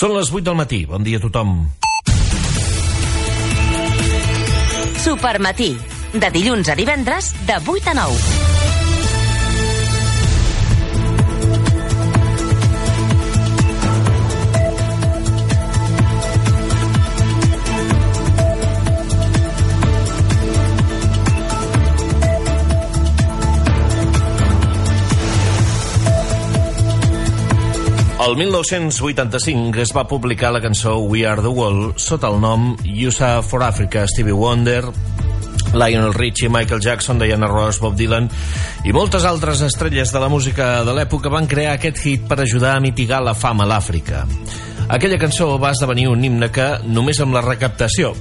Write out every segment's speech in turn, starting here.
Són les 8 del matí. Bon dia a tothom. Supermatí. De dilluns a divendres, de 8 a 9. El 1985 es va publicar la cançó We Are The World sota el nom USA for Africa, Stevie Wonder, Lionel Richie, Michael Jackson, Diana Ross, Bob Dylan i moltes altres estrelles de la música de l'època van crear aquest hit per ajudar a mitigar la fam a l'Àfrica. Aquella cançó va esdevenir un himne que, només amb la recaptació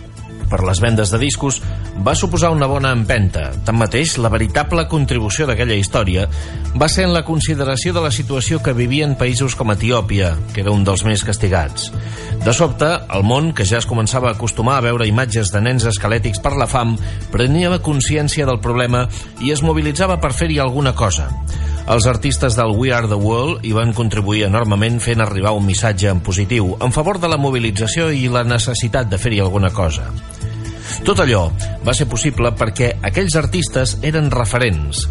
per les vendes de discos va suposar una bona empenta. Tanmateix, la veritable contribució d'aquella història va ser en la consideració de la situació que vivien països com Etiòpia, que era un dels més castigats. De sobte, el món, que ja es començava a acostumar a veure imatges de nens esquelètics per la fam, prenia consciència del problema i es mobilitzava per fer-hi alguna cosa. Els artistes del We Are The World hi van contribuir enormement fent arribar un missatge en positiu en favor de la mobilització i la necessitat de fer-hi alguna cosa. Tot allò va ser possible perquè aquells artistes eren referents.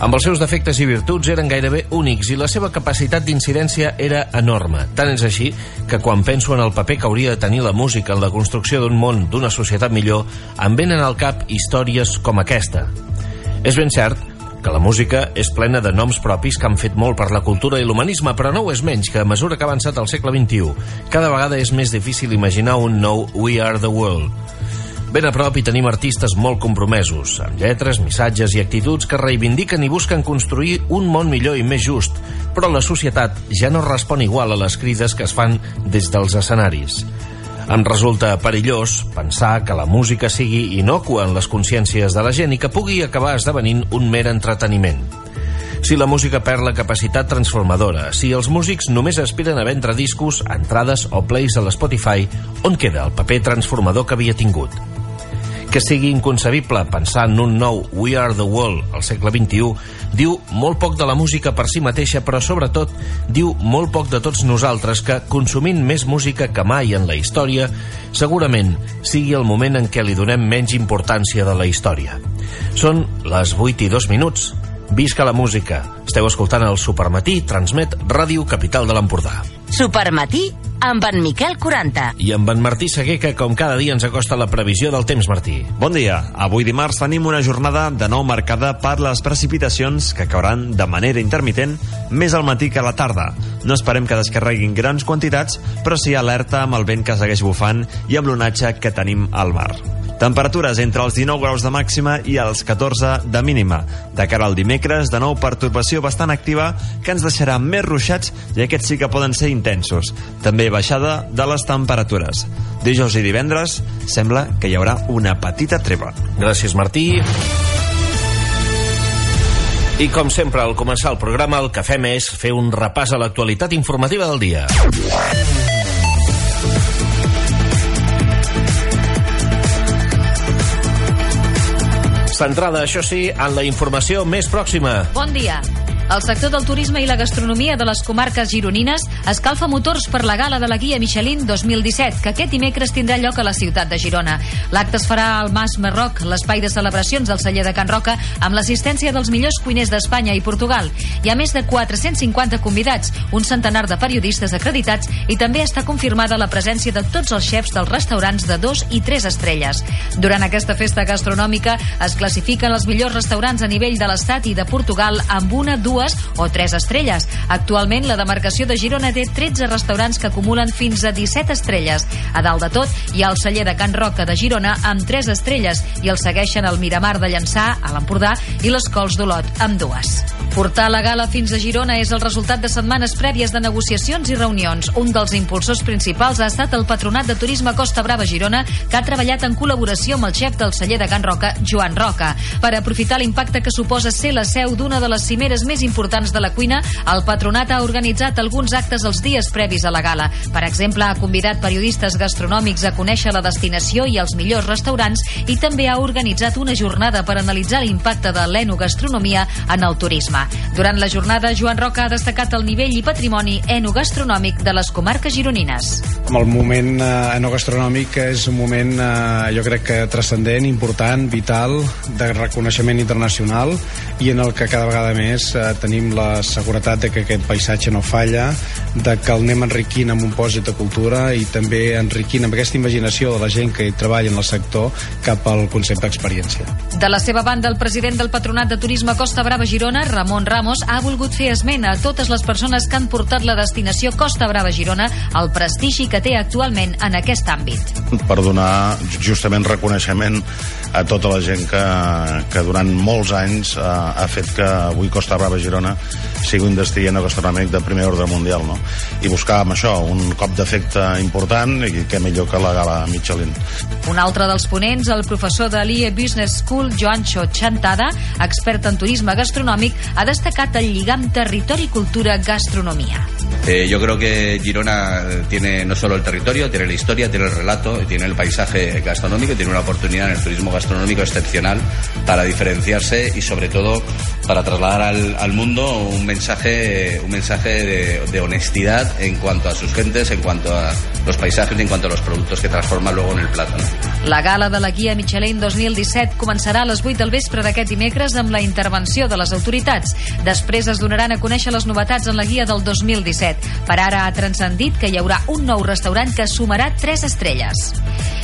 Amb els seus defectes i virtuts eren gairebé únics i la seva capacitat d'incidència era enorme. Tant és així que quan penso en el paper que hauria de tenir la música en la construcció d'un món, d'una societat millor, em venen al cap històries com aquesta. És ben cert que la música és plena de noms propis que han fet molt per la cultura i l'humanisme, però no ho és menys que a mesura que ha avançat el segle XXI, cada vegada és més difícil imaginar un nou We Are the World Ben a prop hi tenim artistes molt compromesos, amb lletres, missatges i actituds que reivindiquen i busquen construir un món millor i més just, però la societat ja no respon igual a les crides que es fan des dels escenaris. Em resulta perillós pensar que la música sigui inocua en les consciències de la gent i que pugui acabar esdevenint un mer entreteniment. Si la música perd la capacitat transformadora, si els músics només aspiren a vendre discos, entrades o plays a l'Spotify, on queda el paper transformador que havia tingut? Que sigui inconcebible pensar en un nou We Are the World al segle XXI diu molt poc de la música per si mateixa, però sobretot diu molt poc de tots nosaltres que, consumint més música que mai en la història, segurament sigui el moment en què li donem menys importància de la història. Són les 8 i 2 minuts. Visca la música. Esteu escoltant el Supermatí, transmet Ràdio Capital de l'Empordà. Supermatí amb en Miquel 40. I amb en Martí Seguer, que com cada dia ens acosta la previsió del temps, Martí. Bon dia. Avui dimarts tenim una jornada de nou marcada per les precipitacions que cauran de manera intermitent més al matí que a la tarda. No esperem que descarreguin grans quantitats, però sí alerta amb el vent que segueix bufant i amb l'onatge que tenim al mar. Temperatures entre els 19 graus de màxima i els 14 de mínima. De cara al dimecres, de nou pertorbació bastant activa que ens deixarà més ruixats i aquests sí que poden ser intensos. També baixada de les temperatures. Dijous i divendres sembla que hi haurà una petita treva. Gràcies, Martí. I com sempre, al començar el programa, el que fem és fer un repàs a l'actualitat informativa del dia. Centrada, això sí, en la informació més pròxima. Bon dia. El sector del turisme i la gastronomia de les comarques gironines escalfa motors per la gala de la guia Michelin 2017, que aquest dimecres tindrà lloc a la ciutat de Girona. L'acte es farà al Mas Marroc, l'espai de celebracions del celler de Can Roca, amb l'assistència dels millors cuiners d'Espanya i Portugal. Hi ha més de 450 convidats, un centenar de periodistes acreditats i també està confirmada la presència de tots els xefs dels restaurants de dos i tres estrelles. Durant aquesta festa gastronòmica es classifiquen els millors restaurants a nivell de l'Estat i de Portugal amb una, dues dues o tres estrelles. Actualment, la demarcació de Girona té 13 restaurants que acumulen fins a 17 estrelles. A dalt de tot, hi ha el celler de Can Roca de Girona amb 3 estrelles i el segueixen el Miramar de Llançà, a l'Empordà, i les Cols d'Olot, amb dues. Portar la gala fins a Girona és el resultat de setmanes prèvies de negociacions i reunions. Un dels impulsors principals ha estat el Patronat de Turisme Costa Brava Girona, que ha treballat en col·laboració amb el xef del celler de Can Roca, Joan Roca, per aprofitar l'impacte que suposa ser la seu d'una de les cimeres més importants de la cuina, el patronat ha organitzat alguns actes els dies previs a la gala. Per exemple, ha convidat periodistes gastronòmics a conèixer la destinació i els millors restaurants i també ha organitzat una jornada per analitzar l'impacte de l'enogastronomia en el turisme. Durant la jornada, Joan Roca ha destacat el nivell i patrimoni enogastronòmic de les comarques gironines. El moment eh, enogastronòmic és un moment, eh, jo crec que transcendent, important, vital, de reconeixement internacional i en el que cada vegada més eh, tenim la seguretat de que aquest paisatge no falla, de que el anem enriquint amb un pòsit de cultura i també enriquint amb aquesta imaginació de la gent que hi treballa en el sector cap al concepte d'experiència. De la seva banda, el president del Patronat de Turisme Costa Brava Girona, Ramon Ramos, ha volgut fer esment a totes les persones que han portat la destinació Costa Brava Girona al prestigi que té actualment en aquest àmbit. Per donar justament reconeixement a tota la gent que, que durant molts anys eh, ha fet que avui Costa Brava Girona sigui un destí gastronòmic de primer ordre mundial, no? I buscar amb això un cop d'efecte important i què millor que la gala Michelin. Un altre dels ponents, el professor de l'IE Business School, Joancho Chantada, expert en turisme gastronòmic, ha destacat el lligam territori-cultura-gastronomia. Eh, yo creo que Girona tiene no solo el territorio, tiene la historia, tiene el relato, tiene el paisaje gastronómico, tiene una oportunidad en el turismo gastronómico excepcional para diferenciarse y sobre todo para trasladar al, al mundo un mensaje, un mensaje de, de, honestidad en cuanto a sus gentes, en cuanto a los paisajes y en cuanto a los productos que transforma luego en el plato. ¿no? La gala de la guia Michelin 2017 començarà a les 8 del vespre d'aquest dimecres amb la intervenció de les autoritats. Després es donaran a conèixer les novetats en la guia del 2017. Per ara ha transcendit que hi haurà un nou restaurant que sumarà 3 estrelles.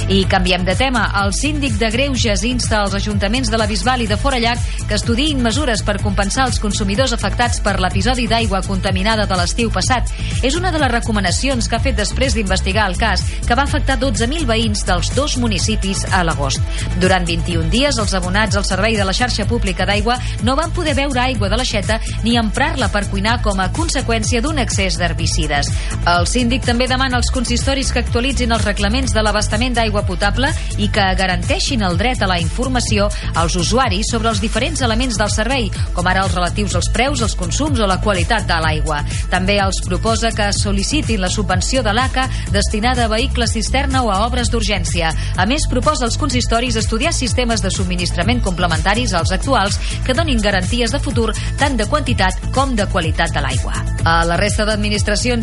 I canviem de tema. El síndic de Greuges insta als ajuntaments de la Bisbal i de Forallac que estudiïn mesures per compensar els consumidors afectats per l'episodi d'aigua contaminada de l'estiu passat. És una de les recomanacions que ha fet després d'investigar el cas, que va afectar 12.000 veïns dels dos municipis a l'agost. Durant 21 dies, els abonats al servei de la xarxa pública d'aigua no van poder beure aigua de l'aixeta ni emprar-la per cuinar com a conseqüència d'un excés d'herbicides. El síndic també demana als consistoris que actualitzin els reglaments de l'abastament d'aigua potable i que garanteixin el dret a la informació als usuaris sobre els diferents elements del servei, com ara els relatius als preus, els consums o la qualitat de l'aigua. També els proposa que sol·licitin la subvenció de l'ACA destinada a vehicles cisterna o a obres d'urgència. A més, proposa als consistoris estudiar sistemes de subministrament complementaris als actuals que donin garanties de futur tant de quantitat com de qualitat de l'aigua. A la resta d'administracions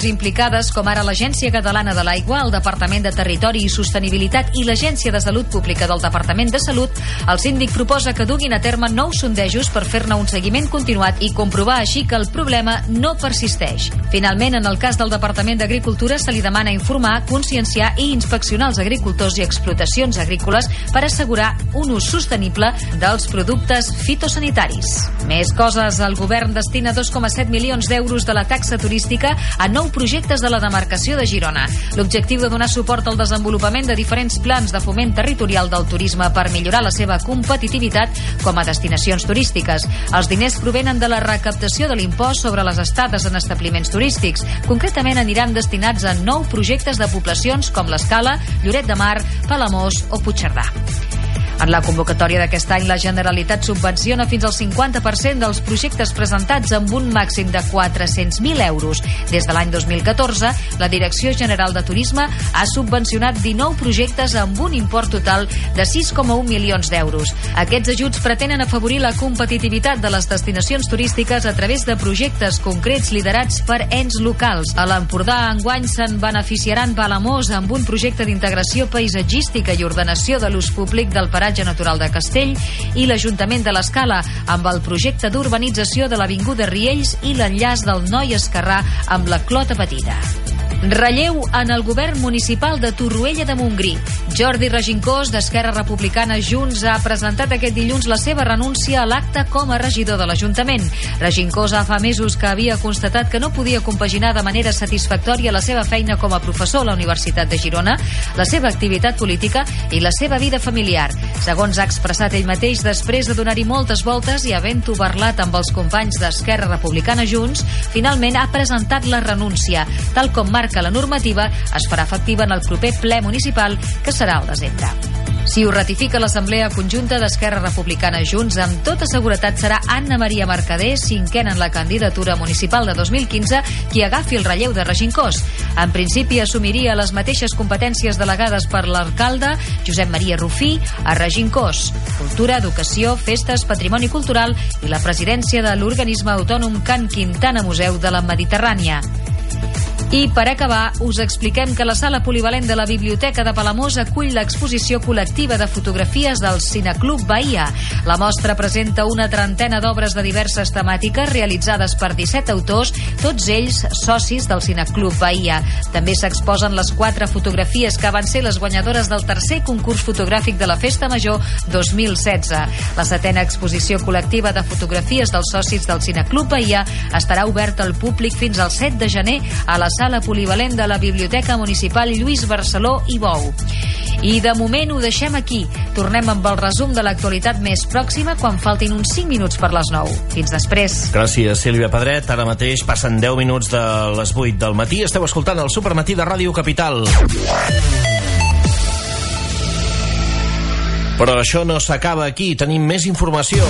implicades, com ara l'Agència Catalana de l'Aigua, el Departament de Territori i Sostenibilitat i l'Agència de Salut Pública del Departament de Salut, el síndic proposa que duguin a terme nous sondejos per fer-ne un seguiment continuat i comprovar així que el problema no persisteix. Finalment, en el cas del Departament d'Agricultura, se li demana informar, conscienciar i inspeccionar els agricultors i explotacions agrícoles per assegurar un ús sostenible dels productes fitosanitaris. Més coses, el govern destina 2,7 milions d'euros de la taxa turística a nou projectes de la demarcació de Girona. L'objectiu de donar suport al desenvolupament de diferents plans de foment territorial del turisme per millorar la seva competitivitat com a destinacions turístiques. Els diners provenen de la recaptació de l'impost sobre les estades en establiments turístics. Concretament aniran destinats a nou projectes de poblacions com l'Escala, Lloret de Mar, Palamós o Puigcerdà. En la convocatòria d'aquest any, la Generalitat subvenciona fins al 50% dels projectes presentats amb un màxim de 400.000 euros. Des de l'any 2014, la Direcció General de Turisme ha subvencionat 19 projectes amb un import total de 6,1 milions d'euros. Aquests ajuts pretenen afavorir la competitivitat de les destinacions turístiques a través de projectes concrets liderats per ens locals. A l'Empordà, enguany, se'n beneficiaran Palamós amb un projecte d'integració paisatgística i ordenació de l'ús públic del paratge natural de Castell i l'Ajuntament de l'Escala amb el projecte d'urbanització de l'Avinguda Riells i l'enllaç del Noi Esquerrà amb la Clota Petita. Relleu en el govern municipal de Torroella de Montgrí. Jordi Regincós, d'Esquerra Republicana Junts, ha presentat aquest dilluns la seva renúncia a l'acte com a regidor de l'Ajuntament. Regincós fa mesos que havia constatat que no podia compaginar de manera satisfactòria la seva feina com a professor a la Universitat de Girona, la seva activitat política i la seva vida familiar. Segons ha expressat ell mateix, després de donar-hi moltes voltes i havent-ho parlat amb els companys d'Esquerra Republicana Junts, finalment ha presentat la renúncia, tal com marca que la normativa es farà efectiva en el proper ple municipal, que serà al desembre. Si ho ratifica l'Assemblea Conjunta d'Esquerra Republicana Junts, amb tota seguretat serà Anna Maria Mercader, cinquena en la candidatura municipal de 2015, qui agafi el relleu de Regincós. En principi assumiria les mateixes competències delegades per l'alcalde Josep Maria Rufí a Regincós. Cultura, educació, festes, patrimoni cultural i la presidència de l'organisme autònom Can Quintana Museu de la Mediterrània. I per acabar, us expliquem que la sala polivalent de la Biblioteca de Palamós acull l'exposició col·lectiva de fotografies del Cineclub Bahia. La mostra presenta una trentena d'obres de diverses temàtiques realitzades per 17 autors, tots ells socis del Cineclub Bahia. També s'exposen les quatre fotografies que van ser les guanyadores del tercer concurs fotogràfic de la Festa Major 2016. La setena exposició col·lectiva de fotografies dels socis del Cineclub Bahia estarà oberta al públic fins al 7 de gener a la sala polivalent de la Biblioteca Municipal Lluís Barceló i Bou. I de moment ho deixem aquí. Tornem amb el resum de l'actualitat més pròxima quan faltin uns 5 minuts per les 9. Fins després. Gràcies, Sílvia Pedret. Ara mateix passen 10 minuts de les 8 del matí. Esteu escoltant el Supermatí de Ràdio Capital. Però això no s'acaba aquí. Tenim més informació.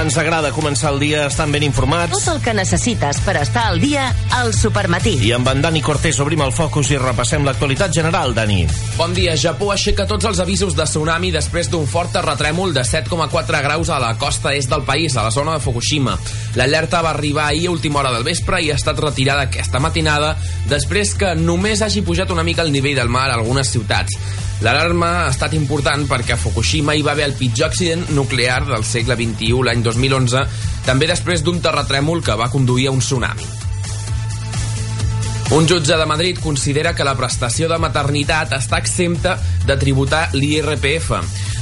Ens agrada començar el dia estant ben informats. Tot el que necessites per estar al dia al Supermatí. I amb en Dani Cortés obrim el focus i repassem l'actualitat general, Dani. Bon dia. Japó aixeca tots els avisos de tsunami després d'un fort terratrèmol de 7,4 graus a la costa est del país, a la zona de Fukushima. L'alerta va arribar ahir a última hora del vespre i ha estat retirada aquesta matinada després que només hagi pujat una mica el nivell del mar a algunes ciutats. L'alarma ha estat important perquè a Fukushima hi va haver el pitjor accident nuclear del segle XXI l'any 2011, també després d'un terratrèmol que va conduir a un tsunami. Un jutge de Madrid considera que la prestació de maternitat està exempta de tributar l'IRPF.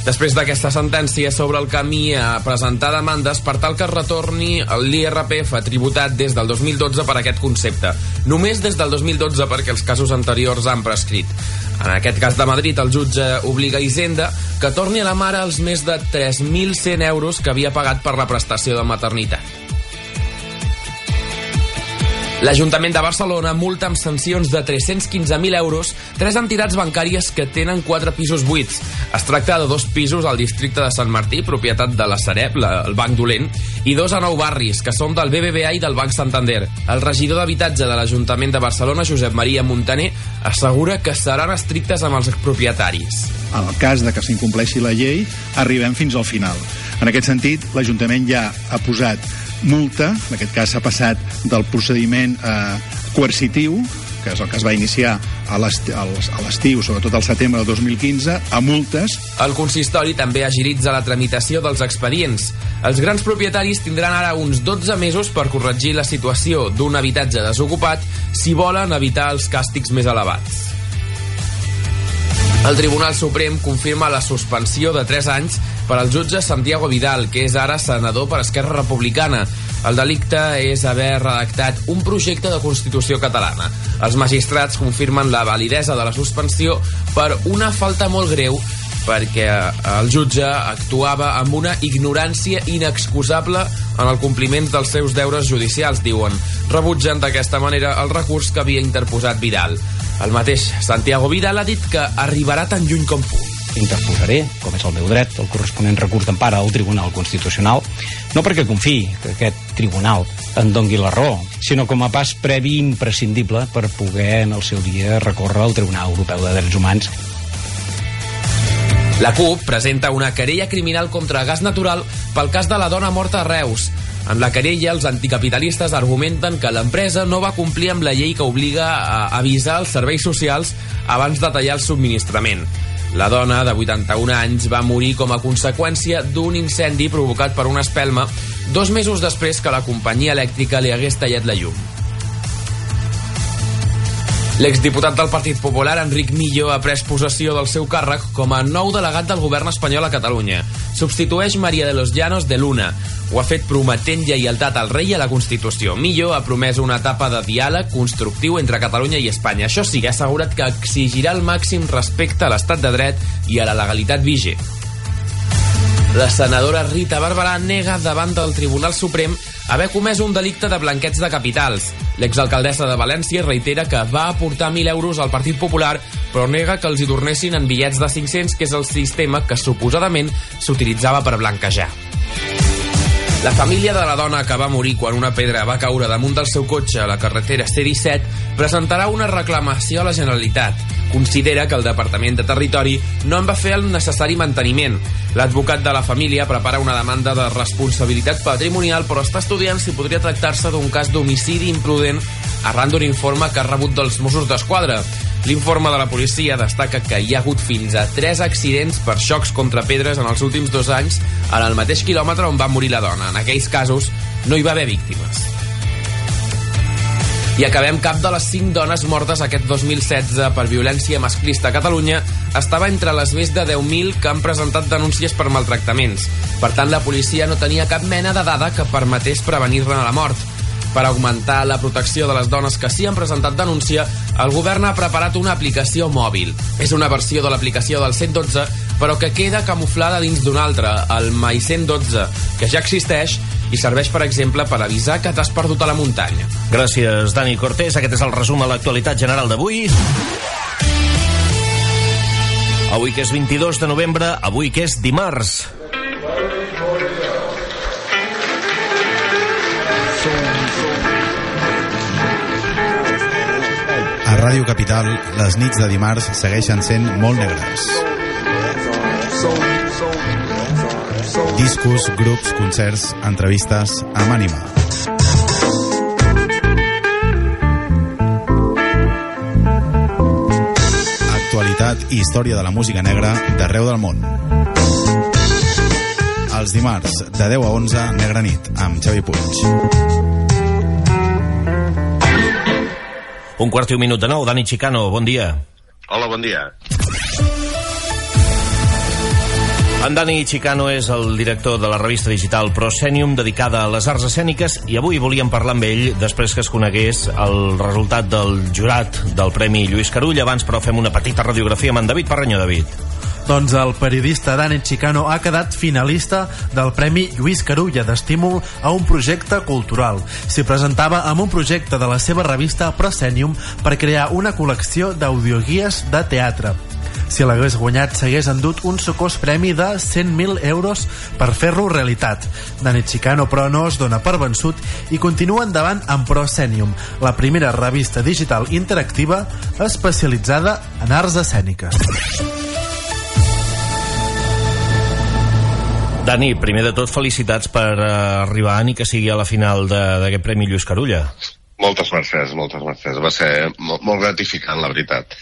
Després d'aquesta sentència sobre el camí a presentar demandes per tal que es retorni l'IRPF tributat des del 2012 per aquest concepte. Només des del 2012 perquè els casos anteriors han prescrit. En aquest cas de Madrid, el jutge obliga Hisenda que torni a la mare els més de 3.100 euros que havia pagat per la prestació de maternitat. L'Ajuntament de Barcelona multa amb sancions de 315.000 euros tres entitats bancàries que tenen quatre pisos buits. Es tracta de dos pisos al districte de Sant Martí, propietat de la Sareb, la, el Banc Dolent, i dos a Nou Barris, que són del BBVA i del Banc Santander. El regidor d'Habitatge de l'Ajuntament de Barcelona, Josep Maria Montaner, assegura que seran estrictes amb els propietaris. En el cas de que s'incompleixi la llei, arribem fins al final. En aquest sentit, l'Ajuntament ja ha posat multa, en aquest cas s'ha passat del procediment eh, coercitiu, que és el que es va iniciar a l'estiu, sobretot al setembre del 2015, a multes. El consistori també agilitza la tramitació dels expedients. Els grans propietaris tindran ara uns 12 mesos per corregir la situació d'un habitatge desocupat si volen evitar els càstigs més elevats. El Tribunal Suprem confirma la suspensió de 3 anys per al jutge Santiago Vidal, que és ara senador per Esquerra Republicana. El delicte és haver redactat un projecte de Constitució catalana. Els magistrats confirmen la validesa de la suspensió per una falta molt greu perquè el jutge actuava amb una ignorància inexcusable en el compliment dels seus deures judicials, diuen. Rebutgen d'aquesta manera el recurs que havia interposat Vidal. El mateix Santiago Vidal ha dit que arribarà tan lluny com pugui. Interposaré, com és el meu dret, el corresponent recurs d'empara al Tribunal Constitucional, no perquè confiï que aquest tribunal en dongui la raó, sinó com a pas previ imprescindible per poder en el seu dia recórrer al Tribunal Europeu de Drets Humans la CUP presenta una querella criminal contra gas natural pel cas de la dona morta a Reus. En la querella, els anticapitalistes argumenten que l'empresa no va complir amb la llei que obliga a avisar els serveis socials abans de tallar el subministrament. La dona, de 81 anys, va morir com a conseqüència d'un incendi provocat per una espelma dos mesos després que la companyia elèctrica li hagués tallat la llum. L'exdiputat del Partit Popular, Enric Millo, ha pres possessió del seu càrrec com a nou delegat del govern espanyol a Catalunya. Substitueix Maria de los Llanos de Luna. Ho ha fet prometent lleialtat al rei i a la Constitució. Millo ha promès una etapa de diàleg constructiu entre Catalunya i Espanya. Això sí, ha assegurat que exigirà el màxim respecte a l'estat de dret i a la legalitat vigent. La senadora Rita Barberà nega davant del Tribunal Suprem haver comès un delicte de blanqueig de capitals. L'exalcaldessa de València reitera que va aportar 1.000 euros al Partit Popular, però nega que els hi tornessin en bitllets de 500, que és el sistema que suposadament s'utilitzava per blanquejar. La família de la dona que va morir quan una pedra va caure damunt del seu cotxe a la carretera C-17 presentarà una reclamació a la Generalitat. Considera que el Departament de Territori no en va fer el necessari manteniment. L'advocat de la família prepara una demanda de responsabilitat patrimonial però està estudiant si podria tractar-se d'un cas d'homicidi imprudent arran d'un informe que ha rebut dels Mossos d'Esquadra. L'informe de la policia destaca que hi ha hagut fins a 3 accidents per xocs contra pedres en els últims dos anys en el mateix quilòmetre on va morir la dona. En aquells casos no hi va haver víctimes. I acabem cap de les 5 dones mortes aquest 2016 per violència masclista a Catalunya estava entre les més de 10.000 que han presentat denúncies per maltractaments. Per tant, la policia no tenia cap mena de dada que permetés prevenir-ne la mort. Per augmentar la protecció de les dones que sí han presentat denúncia, el govern ha preparat una aplicació mòbil. És una versió de l'aplicació del 112, però que queda camuflada dins d'una altra, el My 112, que ja existeix i serveix, per exemple, per avisar que t'has perdut a la muntanya. Gràcies, Dani Cortés. Aquest és el resum a l'actualitat general d'avui. Avui que és 22 de novembre, avui que és dimarts. A Ràdio Capital, les nits de dimarts segueixen sent molt negres. Discos, grups, concerts, entrevistes amb ànima. Actualitat i història de la música negra d'arreu del món. Els dimarts, de 10 a 11, Negra Nit, amb Xavi Puig. Un quart i un minut de nou. Dani Chicano, bon dia. Hola, bon dia. En Dani Chicano és el director de la revista digital Proscenium dedicada a les arts escèniques i avui volíem parlar amb ell després que es conegués el resultat del jurat del Premi Lluís Carull. Abans, però, fem una petita radiografia amb en David Parrenyó. David. Doncs el periodista Dani Chicano ha quedat finalista del Premi Lluís Carulla d'estímul a un projecte cultural. S'hi presentava amb un projecte de la seva revista Proscenium per crear una col·lecció d'audioguies de teatre. Si l'hagués guanyat, s'hagués endut un socós premi de 100.000 euros per fer-lo realitat. Dani Chicano, però, no es dona per vençut i continua endavant amb Proscenium, la primera revista digital interactiva especialitzada en arts escèniques. Dani, primer de tot, felicitats per uh, arribar ni que sigui a la final d'aquest Premi Lluís Carulla. Moltes mercès, moltes mercès. Va ser molt, molt gratificant, la veritat.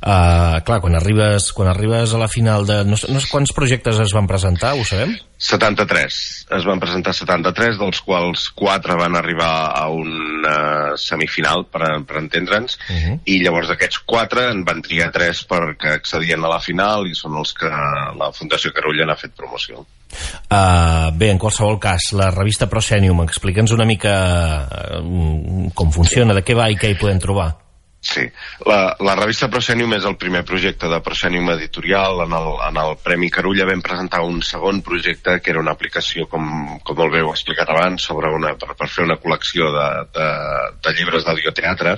Uh, clar, quan arribes, quan arribes a la final de... No, no sé quants projectes es van presentar, ho sabem? 73. Es van presentar 73, dels quals 4 van arribar a una semifinal, per, per entendre'ns, uh -huh. i llavors d'aquests 4 en van triar 3 perquè accedien a la final i són els que la Fundació Carulla n'ha fet promoció. Uh, bé, en qualsevol cas, la revista Proscenium, explica'ns una mica uh, com funciona, de què va i què hi podem trobar. Sí, la, la revista Proscenium és el primer projecte de Proscenium Editorial. En el, en el Premi Carulla vam presentar un segon projecte que era una aplicació, com, com molt bé heu explicat abans, sobre una, per, per fer una col·lecció de, de, de llibres d'audioteatre.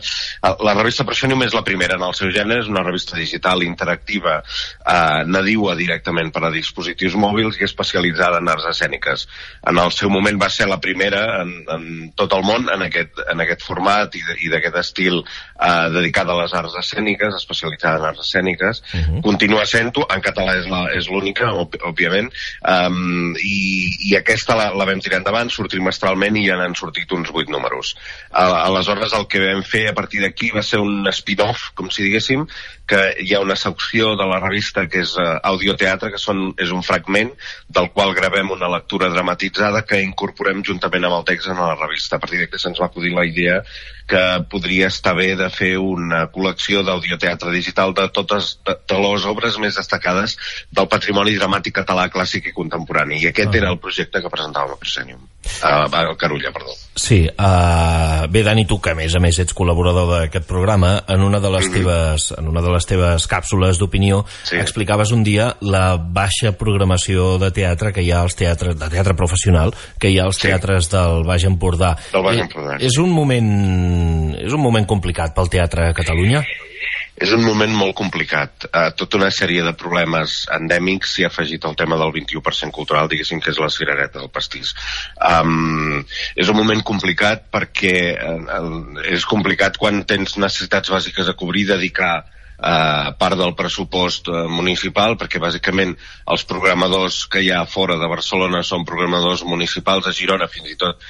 La revista Proscenium és la primera en el seu gènere, és una revista digital interactiva eh, nadiua directament per a dispositius mòbils i especialitzada en arts escèniques. En el seu moment va ser la primera en, en tot el món en aquest, en aquest format i d'aquest estil eh, dedicada a les arts escèniques, especialitzada en arts escèniques, uh -huh. continua sent-ho, en català és l'única, òbviament, um, i, i aquesta la, la vam tirar endavant, surt trimestralment i ja n'han sortit uns vuit números. Aleshores, el que vam fer a partir d'aquí va ser un spin-off, com si diguéssim, que hi ha una secció de la revista que és uh, audioteatre, que són, és un fragment del qual gravem una lectura dramatitzada que incorporem juntament amb el text en la revista. A partir d'aquí se'ns va acudir la idea que podria estar bé de fer una col·lecció d'audioteatre digital de totes de, de les obres més destacades del patrimoni dramàtic català clàssic i contemporani. I aquest ah. era el projecte que presentàvem a Proscenium. A, a Carulla, perdó. Sí, uh, bé Dani, tu que a més a més ets col·laborador d'aquest programa, en una de les, mm -hmm. teves, en una de les teves càpsules d'opinió sí. explicaves un dia la baixa programació de teatre que hi ha als teatres, de teatre professional, que hi ha als sí. teatres del Baix Empordà. Del Baix Empordà. Eh, és un moment és un moment complicat pel teatre a Catalunya? És un moment molt complicat. Uh, tota una sèrie de problemes endèmics s'hi ha afegit el tema del 21% cultural, diguéssim que és la cirereta del pastís. Um, és un moment complicat perquè uh, és complicat quan tens necessitats bàsiques a cobrir, dedicar eh, part del pressupost eh, municipal, perquè bàsicament els programadors que hi ha fora de Barcelona són programadors municipals, a Girona fins i tot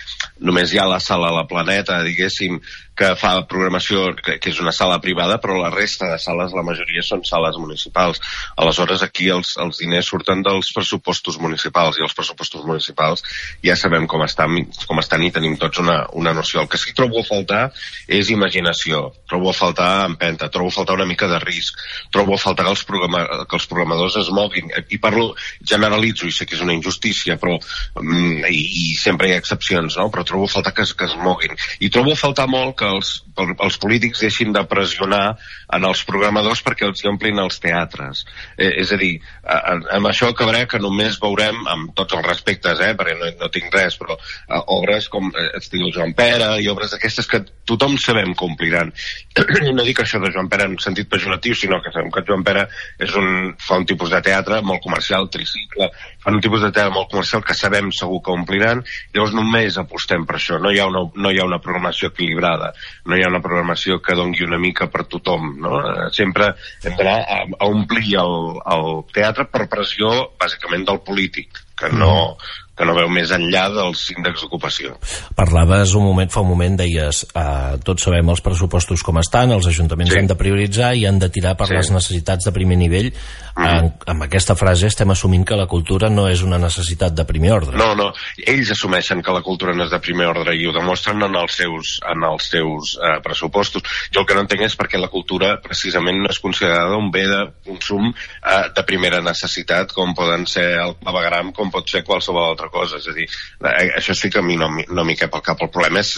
només hi ha la sala La Planeta, diguéssim, que fa programació, que, que és una sala privada, però la resta de sales, la majoria són sales municipals. Aleshores, aquí els, els diners surten dels pressupostos municipals, i els pressupostos municipals ja sabem com estan, com estan i tenim tots una, una noció. El que sí que trobo a faltar és imaginació, trobo a faltar empenta, trobo a faltar una mica de risc, trobo a faltar que els, programa, que els programadors es moguin. I parlo, generalitzo, i sé que és una injustícia, però mm, i, i sempre hi ha excepcions, no? però trobo a faltar que, que es moguin. I trobo a faltar molt que els, els polítics deixin de pressionar en els programadors perquè els omplin els teatres. Eh, és a dir, eh, amb això acabaré que només veurem, amb tots els respectes, eh, perquè no, no tinc res, però eh, obres com eh, estil Joan Pere i obres d'aquestes que tothom sabem que ompliran. no dic això de Joan Pere en sentit pejoratiu, sinó que sabem que Joan Pere és un, fa un tipus de teatre molt comercial, tricicle, fan un tipus de teatre molt comercial que sabem segur que ompliran, llavors només apostem per això, no hi ha una, no hi ha una programació equilibrada no hi ha una programació que dongui una mica per tothom. No? Sempre hem d'anar a, a omplir el, el teatre per pressió, bàsicament, del polític, que no, que no veu més enllà dels índexs d'ocupació. Parlaves un moment, fa un moment, deies eh, tots sabem els pressupostos com estan, els ajuntaments sí. han de prioritzar i han de tirar per sí. les necessitats de primer nivell. Mm. En, amb aquesta frase estem assumint que la cultura no és una necessitat de primer ordre. No, no, ells assumeixen que la cultura no és de primer ordre i ho demostren en els seus, en els seus eh, pressupostos. Jo el que no entenc és perquè la cultura precisament no és considerada un bé de consum eh, de primera necessitat com poden ser el clavegram, com pot ser qualsevol altra cosa. És a dir, eh, això sí que a mi no, no m'hi cap al cap. El problema és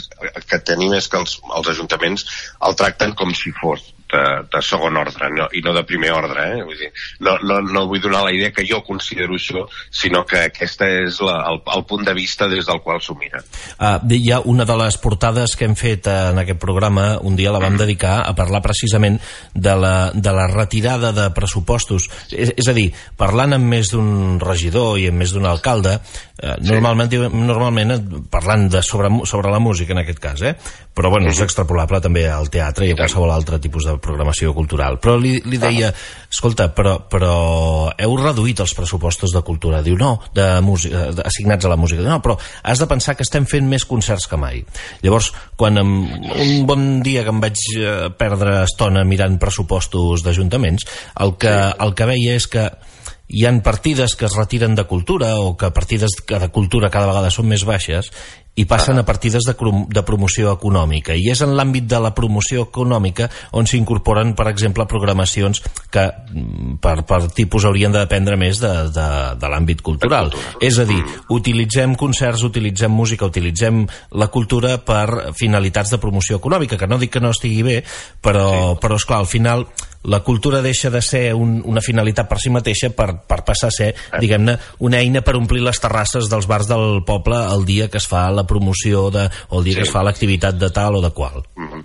que tenim és que els, els ajuntaments el tracten com si fos de, de segon ordre no, i no de primer ordre eh? vull dir, no, no, no vull donar la idea que jo considero això sinó que aquesta és la, el, el punt de vista des del qual s'ho mira uh, hi ha una de les portades que hem fet en aquest programa un dia la vam mm. dedicar a parlar precisament de la, de la retirada de pressupostos és, és a dir, parlant amb més d'un regidor i amb més d'un alcalde eh, sí. normalment, normalment parlant de sobre, sobre la música en aquest cas eh? però bueno, és mm-hmm. extrapolable també al teatre i a qualsevol altre tipus de programació cultural. Però li, li deia, escolta, però, però heu reduït els pressupostos de cultura. Diu, no, de música, de, assignats a la música. No, però has de pensar que estem fent més concerts que mai. Llavors, quan em, un bon dia que em vaig eh, perdre estona mirant pressupostos d'ajuntaments, el, que, el que veia és que hi han partides que es retiren de cultura o que partides de cultura cada vegada són més baixes i passen a partides de, de promoció econòmica i és en l'àmbit de la promoció econòmica on s'incorporen per exemple programacions que mm, per, per tipus haurien de dependre més de, de, de l'àmbit cultural és a dir, mm. utilitzem concerts utilitzem música, utilitzem la cultura per finalitats de promoció econòmica que no dic que no estigui bé però, sí. però esclar, al final la cultura deixa de ser un, una finalitat per si mateixa per, per passar a ser, diguem-ne, una eina per omplir les terrasses dels bars del poble el dia que es fa la promoció de, o el dia sí. que es fa l'activitat de tal o de qual. Mm -hmm.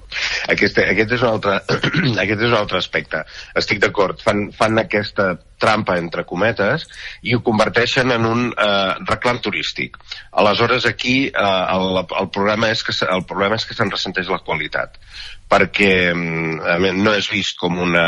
aquest, aquest, és un altre, aquest és un altre aspecte. Estic d'acord, fan, fan aquesta trampa entre cometes i ho converteixen en un eh, reclam turístic. Aleshores aquí eh, el, el, problema és que el problema és que se'n ressenteix la qualitat perquè mm, no és vist com una...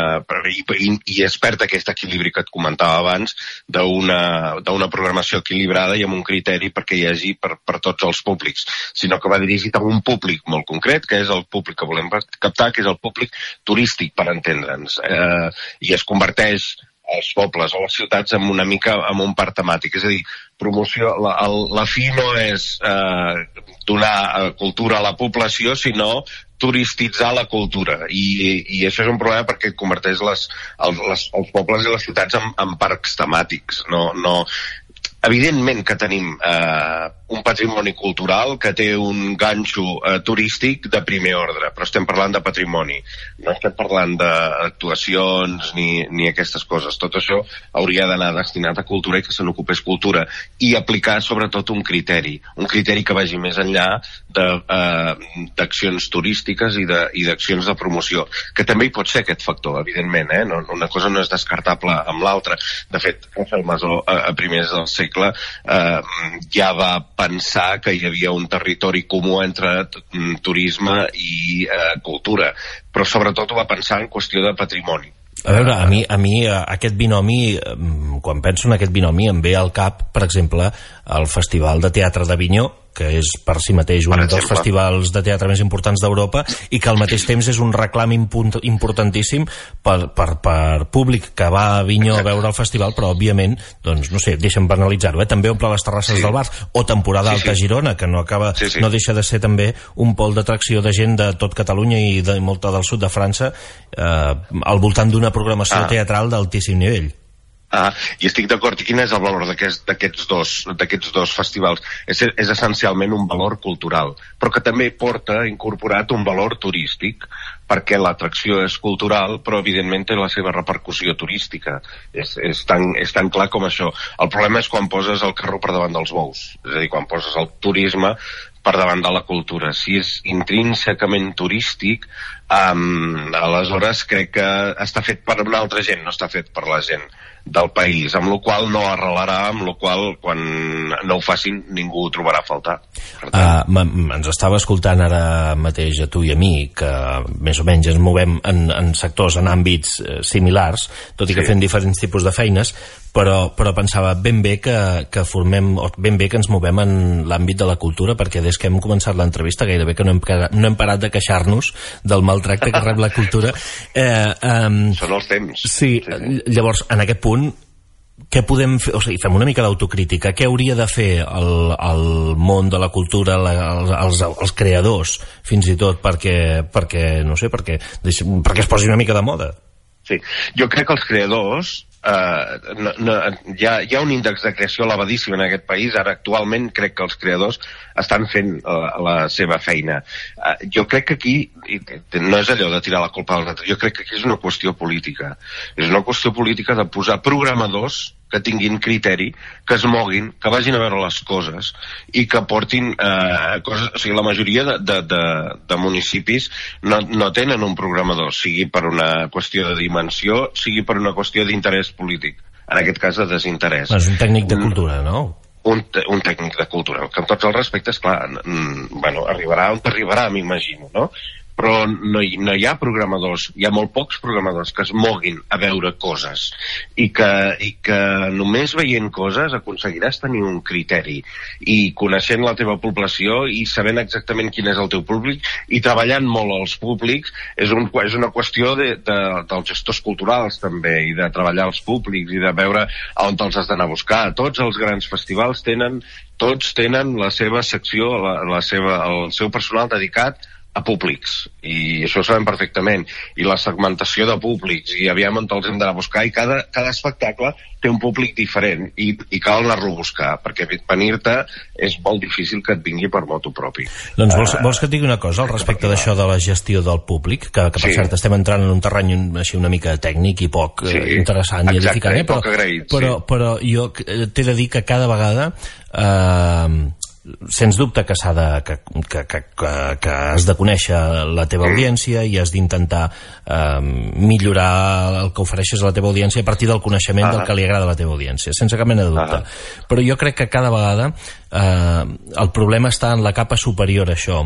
I, i, es perd aquest equilibri que et comentava abans d'una programació equilibrada i amb un criteri perquè hi hagi per, per tots els públics, sinó que va dirigit a un públic molt concret, que és el públic que volem captar, que és el públic turístic, per entendre'ns. Eh, I es converteix els pobles o les ciutats amb una mica amb un part temàtic. És a dir, promoció, la, el, la fi no és eh, donar eh, cultura a la població, sinó turistitzar la cultura. I, i això és un problema perquè converteix les, els, les, els pobles i les ciutats en, en parcs temàtics. No, no, evidentment que tenim eh, un patrimoni cultural que té un ganxo eh, turístic de primer ordre, però estem parlant de patrimoni. No estem parlant d'actuacions ni, ni aquestes coses. Tot això hauria d'anar destinat a cultura i que se n'ocupés cultura i aplicar sobretot un criteri, un criteri que vagi més enllà d'accions eh, turístiques i d'accions de, de promoció, que també hi pot ser aquest factor, evidentment, eh? no, una cosa no és descartable amb l'altra. De fet, Rafael Masó a, a primers del segle eh, ja va pensar que hi havia un territori comú entre turisme i eh, cultura, però sobretot ho va pensar en qüestió de patrimoni. A veure, a mi, a mi eh, aquest binomi, quan penso en aquest binomi, em ve al cap, per exemple, el Festival de Teatre d'Avinyó, que és per si mateix un dels festivals de teatre més importants d'Europa i que al mateix temps és un reclam importantíssim per, per, per públic que va a Avinyó a veure el festival, però òbviament, doncs, no sé, deixa'm banalitzar-ho, eh? també omple les terrasses sí. del bar, o temporada sí, alta sí. Girona, que no acaba, sí, sí. no deixa de ser també un pol d'atracció de gent de tot Catalunya i de molta del sud de França eh, al voltant d'una programació ah. teatral d'altíssim nivell. Ah, I estic d'acord. Quin és el valor d'aquests dos, dos festivals? És, és essencialment un valor cultural, però que també porta incorporat un valor turístic, perquè l'atracció és cultural, però evidentment té la seva repercussió turística. És, és, tan, és tan clar com això. El problema és quan poses el carro per davant dels bous, és a dir, quan poses el turisme per davant de la cultura. Si és intrínsecament turístic, um, aleshores crec que està fet per una altra gent, no està fet per la gent del país, amb la qual no arrelarà, amb la qual quan no ho facin ningú ho trobarà a faltar. Per tant... uh, ens estava escoltant ara mateix a tu i a mi, que més o menys ens movem en, en sectors, en àmbits eh, similars, tot i que sí. fem diferents tipus de feines, però, però pensava ben bé que, que formem, o ben bé que ens movem en l'àmbit de la cultura, perquè des que hem començat l'entrevista gairebé que no hem, no hem parat de queixar-nos del maltracte que rep la cultura. Eh, um, Són els temps. Sí, sí, llavors, en aquest punt, què podem fer? O sigui, fem una mica d'autocrítica. Què hauria de fer el, el món de la cultura, la, els, els creadors, fins i tot, perquè, perquè no sé, perquè, perquè es posi una mica de moda? Sí, jo crec que els creadors eh, no, no, hi, ha, hi ha un índex de creació elevadíssim en aquest país. Ara, actualment, crec que els creadors estan fent la, la seva feina. Eh, jo crec que aquí, no és allò de tirar la culpa als altres, jo crec que aquí és una qüestió política. És una qüestió política de posar programadors que tinguin criteri, que es moguin, que vagin a veure les coses i que portin eh, coses... O sigui, la majoria de, de, de, de municipis no, no tenen un programador, sigui per una qüestió de dimensió, sigui per una qüestió d'interès polític. En aquest cas, de desinterès. És un tècnic de cultura, no? un, un tècnic de cultura, que amb tots els respectes, clar, bueno, arribarà on arribarà, m'imagino, no? Però no hi, no hi ha programadors, hi ha molt pocs programadors que es moguin a veure coses i que, i que només veient coses aconseguiràs tenir un criteri i coneixent la teva població i sabent exactament quin és el teu públic i treballant molt als públics és, un, és una qüestió de, de, dels gestors culturals també i de treballar els públics i de veure on els has d'anar a buscar. Tots els grans festivals tenen tots tenen la seva secció, la, la seva, el seu personal dedicat a públics i això ho sabem perfectament i la segmentació de públics i aviam on els hem d'anar a buscar i cada, cada espectacle té un públic diferent i, i cal anar-lo a buscar perquè venir-te és molt difícil que et vingui per moto propi Doncs vols, uh, vols que et digui una cosa al respecte d'això de la gestió del públic que, que per sí. cert estem entrant en un terreny així una mica tècnic i poc sí. eh, interessant Exacte, i edificant eh? però, agraït, però, sí. però jo t'he de dir que cada vegada eh, sens dubte que s'ha de que, que, que, que, has de conèixer la teva audiència i has d'intentar eh, millorar el que ofereixes a la teva audiència a partir del coneixement ah. del que li agrada a la teva audiència, sense cap mena de dubte. Ah. Però jo crec que cada vegada eh, el problema està en la capa superior a això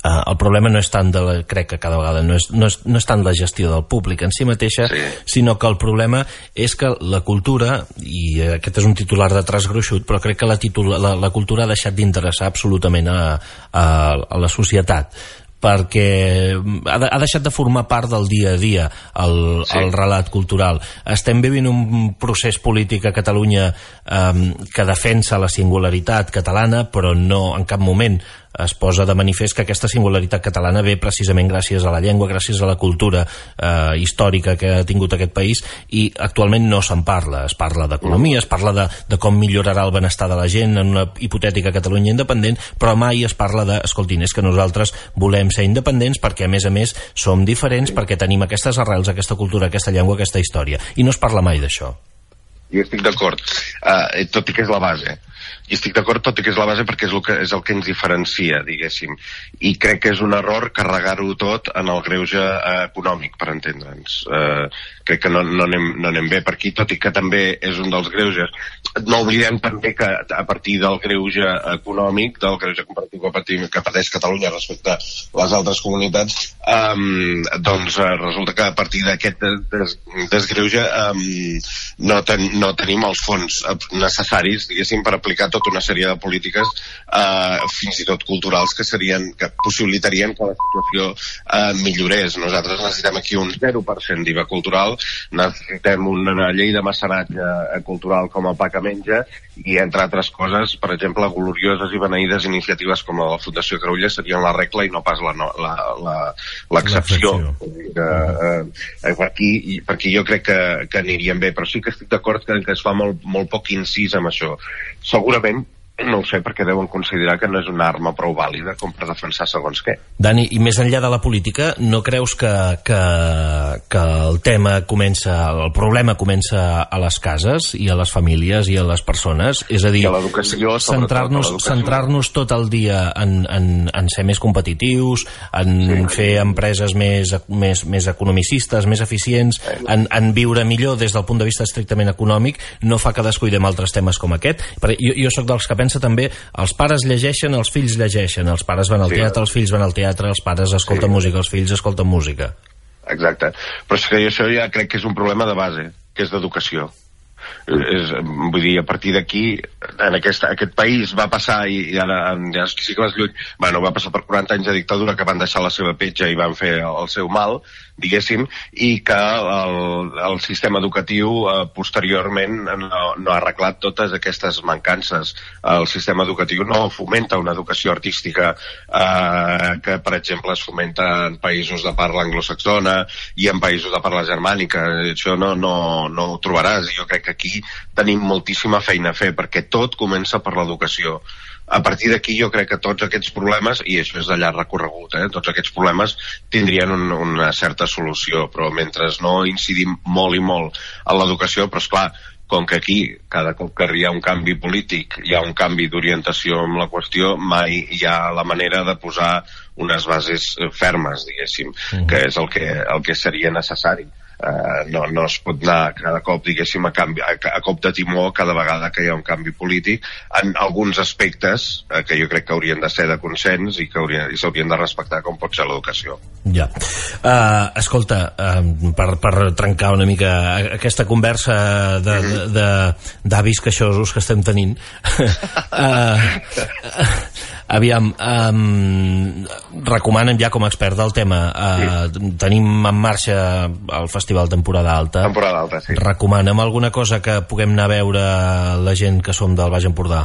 Uh, el problema no és tant de la, crec que cada vegada no és, no és, no és tant la gestió del públic en si mateixa, sí. sinó que el problema és que la cultura, i aquest és un titular de trasgruixut, però crec que la, titula, la, la cultura ha deixat d'interessar absolutament a, a, a la societat perquè ha, de, ha deixat de formar part del dia a dia el, sí. el relat cultural. Estem vivint un procés polític a Catalunya um, que defensa la singularitat catalana, però no en cap moment es posa de manifest que aquesta singularitat catalana ve precisament gràcies a la llengua, gràcies a la cultura eh, històrica que ha tingut aquest país i actualment no se'n parla. Es parla d'economia, es parla de, de com millorarà el benestar de la gent en una hipotètica Catalunya independent, però mai es parla de, escoltin, és que nosaltres volem ser independents perquè a més a més som diferents, perquè tenim aquestes arrels, aquesta cultura, aquesta llengua, aquesta història. I no es parla mai d'això. I estic d'acord, uh, tot i que és la base. I estic d'acord, tot i que és la base, perquè és el que, és el que ens diferencia, diguéssim. I crec que és un error carregar-ho tot en el greuge uh, econòmic, per entendre'ns. Uh, crec que no, no, anem, no anem bé per aquí, tot i que també és un dels greuges. No oblidem també que a partir del greuge econòmic, del greuge comparatiu que, pateix Catalunya respecte a les altres comunitats, um, doncs uh, resulta que a partir d'aquest des, desgreuge um, no, ten, no tenim els fons necessaris, diguéssim, per aplicar tota una sèrie de polítiques uh, fins i tot culturals que serien que possibilitarien que la situació uh, millorés. Nosaltres necessitem aquí un 0% d'IVA cultural necessitem una llei de mecenatge eh, cultural com el Pa que menja i, entre altres coses, per exemple, glorioses i beneïdes iniciatives com la de la Fundació Carulla serien la regla i no pas l'excepció. Eh, eh, aquí, per aquí jo crec que, que anirien bé, però sí que estic d'acord que, que es fa molt, molt poc incís amb això. Segurament no ho sé, perquè deuen considerar que no és una arma prou vàlida com per defensar segons què. Dani, i més enllà de la política, no creus que, que, que el tema comença, el problema comença a les cases i a les famílies i a les persones? És a dir, centrar-nos centrar tot el dia en, en, en ser més competitius, en sí, fer empreses més, més, més economicistes, més eficients, en, en viure millor des del punt de vista estrictament econòmic, no fa que descuidem altres temes com aquest. Jo, jo sóc dels que pensa també els pares llegeixen, els fills llegeixen, els pares van al sí, teatre, els fills van al teatre, els pares escolten sí. música, els fills escolten música. Exacte. Però és que això ja crec que és un problema de base, que és d'educació. És, vull dir, a partir d'aquí en aquest, aquest país va passar i, i ara ja sí que vas lluny bueno, va passar per 40 anys de dictadura que van deixar la seva petja i van fer el, el seu mal diguéssim, i que el, el sistema educatiu eh, posteriorment no, no ha arreglat totes aquestes mancances. El sistema educatiu no fomenta una educació artística eh, que, per exemple, es fomenta en països de parla anglosaxona i en països de parla germànica. Això no, no, no ho trobaràs. Jo crec que aquí tenim moltíssima feina a fer, perquè tot comença per l'educació a partir d'aquí jo crec que tots aquests problemes, i això és de llarg recorregut, eh, tots aquests problemes tindrien un, una certa solució, però mentre no incidim molt i molt en l'educació, però és clar, com que aquí cada cop que hi ha un canvi polític, hi ha un canvi d'orientació amb la qüestió, mai hi ha la manera de posar unes bases fermes, diguéssim, mm. que és el que, el que seria necessari eh, no, no es pot anar cada cop, diguéssim, a, canvi, a, a cop de timó cada vegada que hi ha un canvi polític en alguns aspectes eh, que jo crec que haurien de ser de consens i que s'haurien de respectar com pot ser l'educació. Ja. Uh, escolta, uh, per, per trencar una mica aquesta conversa d'avis queixosos que estem tenint uh, Aviam, um, recomanen ja com a expert del tema. Uh, sí. Tenim en marxa el Festival Temporada Alta. Temporada Alta, sí. Recomanem alguna cosa que puguem anar a veure la gent que som del Baix Empordà?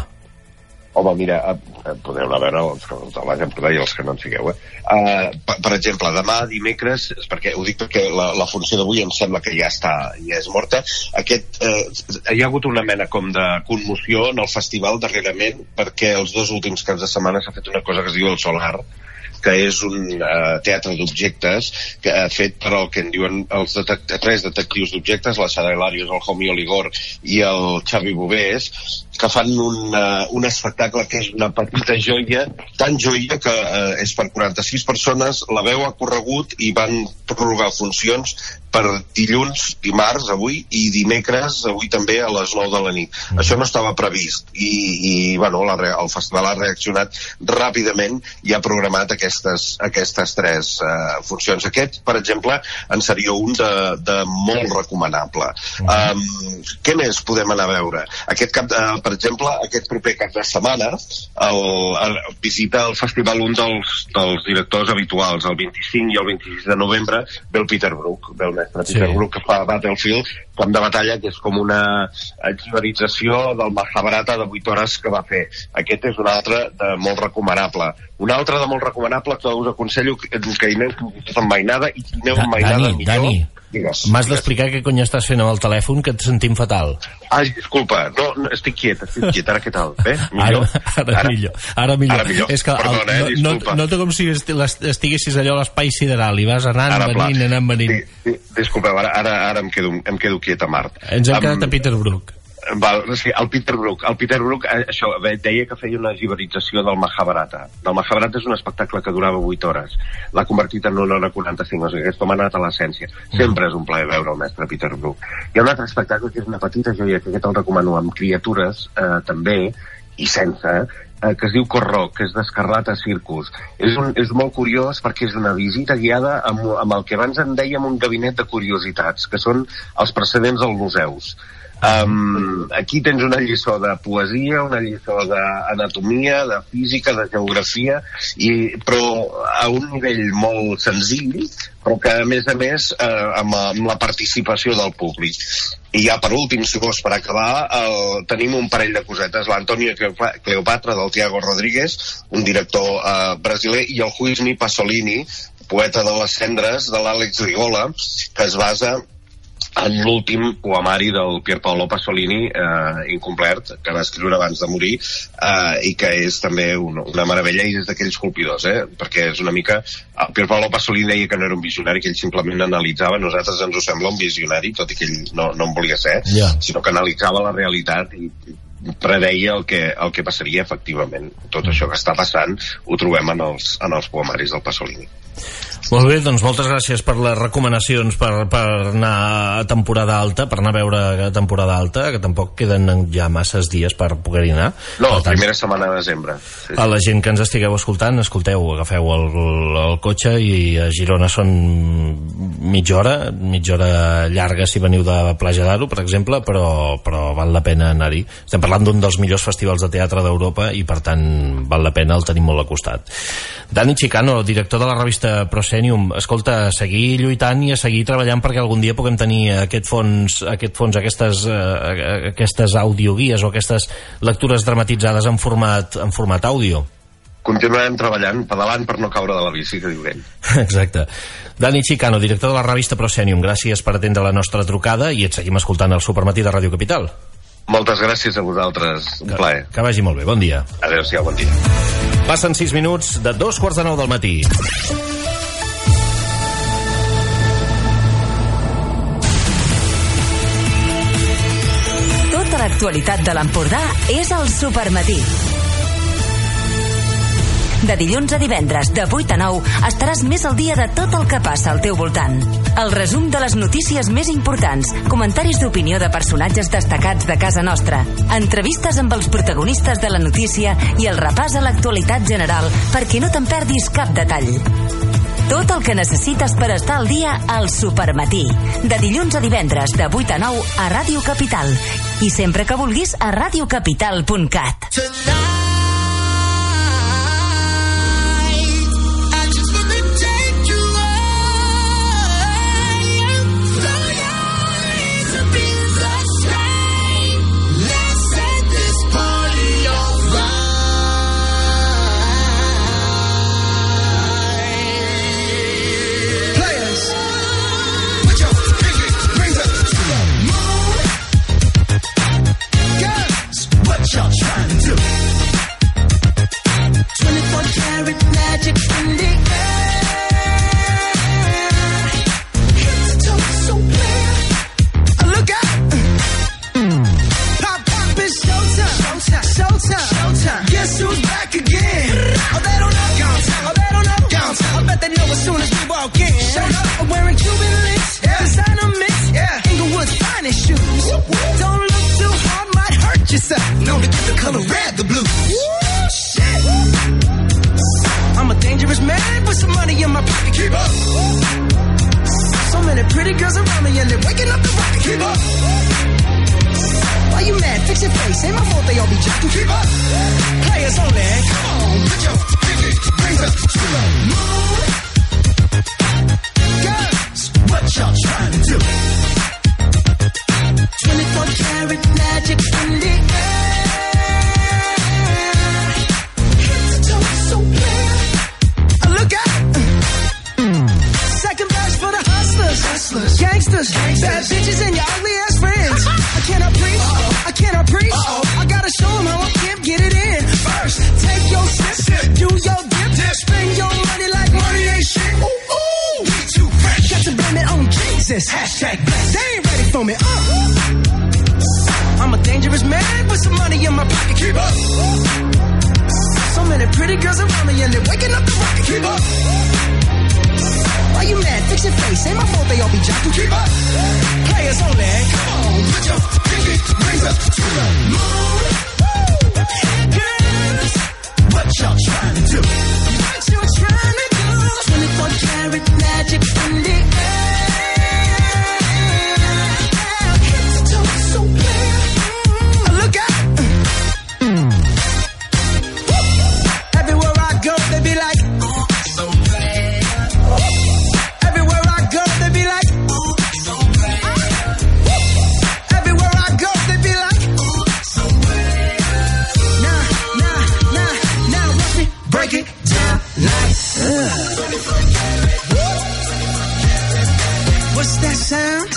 Home, mira, eh, podeu anar a veure els els de Empordà i els que no en sigueu. Eh? Uh, per, per exemple, demà, dimecres, perquè ho dic perquè la, la funció d'avui em sembla que ja està ja és morta, aquest, uh, hi ha hagut una mena com de conmoció en el festival darrerament perquè els dos últims caps de setmana s'ha fet una cosa que es diu el Solar, que és un uh, teatre d'objectes que ha fet per al que en diuen els detect tres detectius d'objectes, la Sara Hilarius, el Homi Oligor i el Xavi Bovés, que fan un, uh, un espectacle que és una petita joia, tan joia que uh, és per 46 persones, la veu ha corregut i van prorrogar funcions per dilluns, dimarts, avui, i dimecres, avui també a les 9 de la nit. Mm. Això no estava previst i, i bueno, la, el festival ha reaccionat ràpidament i ha programat aquestes, aquestes tres uh, funcions. Aquest, per exemple, en seria un de, de molt recomanable. Mm. Um, què més podem anar a veure? Aquest cap de, per exemple, aquest proper cap de setmana el, el, visita el festival un dels, dels directors habituals, el 25 i el 26 de novembre, ve el Peter Brook, ve el mestre Peter Sí. Brook, que fa Battlefield, Camp de batalla, que és com una exhilarització del Mahabharata de 8 hores que va fer. Aquest és un altre de molt recomanable. Un altre de molt recomanable que us aconsello que, que hi aneu amb mainada i qui aneu amb mainada Dani, millor. Dani, Digues, m'has d'explicar què cony estàs fent amb el telèfon, que et sentim fatal. Ai, disculpa, no, no, estic quiet, estic quiet, ara què tal? Bé? Ara, Millor? ara, ara millor. Ara millor. Ara millor. És que el, Perdona, eh, no, no, disculpa. nota com si estiguessis allò a l'espai sideral i vas anant, Ara, pla. venint, anant, venint. Sí, sí, disculpeu, ara, ara, ara em, quedo, em quedo quiet a Mart. Ens hem Em- quedat a Peter Val, sí, el Peter Brook. El Peter Brook, eh, això, deia que feia una giberització del Mahabharata. El Mahabharata és un espectacle que durava 8 hores. L'ha convertit en una hora 45, o sigui, aquest home ha anat a l'essència. Sempre és un plaer veure el mestre Peter Brook. Hi ha un altre espectacle que és una petita joia, que aquest el recomano, amb criatures, eh, també, i sense, eh, que es diu Corró, que és d'Escarlata Circus. És, un, és molt curiós perquè és una visita guiada amb, amb el que abans en dèiem un gabinet de curiositats, que són els precedents dels museus. Um, aquí tens una lliçó de poesia, una lliçó d'anatomia, de física, de geografia, i, però a un nivell molt senzill, però que a més a més eh, amb, amb la participació del públic. I ja per últim, si vols, per acabar, el, tenim un parell de cosetes. L'Antonio Cleopa- Cleopatra del Tiago Rodríguez, un director eh, brasiler, i el Juizmi Pasolini, poeta de les cendres, de l'Àlex Rigola, que es basa en l'últim poemari del Pier Paolo Pasolini eh, incomplert, que va escriure abans de morir eh, i que és també una, una meravella i és d'aquells colpidors, eh? perquè és una mica el Pier Paolo Pasolini deia que no era un visionari que ell simplement analitzava, nosaltres ens ho sembla un visionari, tot i que ell no, no en volia ser Ja. sinó que analitzava la realitat i preveia el que, el que passaria efectivament. Tot això que està passant ho trobem en els, en els poemaris del Pasolini. Molt bé, doncs moltes gràcies per les recomanacions per, per anar a temporada alta, per anar a veure a temporada alta, que tampoc queden ja masses dies per poder-hi anar. No, la primera setmana de desembre. Sí, A la gent que ens estigueu escoltant, escolteu, agafeu el, el cotxe i a Girona són mitja hora, mitja hora llarga si veniu de Plaja d'Aro, per exemple, però, però val la pena anar-hi. Estem parlant d'un dels millors festivals de teatre d'Europa i, per tant, val la pena, el tenim molt al costat. Dani Chicano, director de la revista Proscenium, escolta, a seguir lluitant i a seguir treballant perquè algun dia puguem tenir aquest fons, aquest fons aquestes, eh, aquestes audioguies o aquestes lectures dramatitzades en format, en format àudio. Continuarem treballant pedalant per no caure de la bici, que diu ell. Exacte. Dani Chicano, director de la revista Proscenium, gràcies per atendre la nostra trucada i et seguim escoltant al Supermatí de Ràdio Capital. Moltes gràcies a vosaltres. Un plaer. Que vagi molt bé. Bon dia. Adéu-siau, bon dia. Passen 6 minuts de dos quarts de nou del matí. Tota l'actualitat de l'Empordà és al Supermatí. De dilluns a divendres, de 8 a 9, estaràs més al dia de tot el que passa al teu voltant. El resum de les notícies més importants, comentaris d'opinió de personatges destacats de casa nostra, entrevistes amb els protagonistes de la notícia i el repàs a l'actualitat general perquè no te'n perdis cap detall. Tot el que necessites per estar al dia al Supermatí. De dilluns a divendres, de 8 a 9, a Ràdio Capital. I sempre que vulguis, a radiocapital.cat. Players, money in my pocket. Keep up. So many pretty girls around me and they're waking up the rocket. Keep up. Why you mad? Fix your face. Ain't my fault they all be jocking. Keep up. Players only. Come on, put your pinky rings up to the moon. Girls, what y'all trying to do? What you trying to do? 24 karat magic in the air.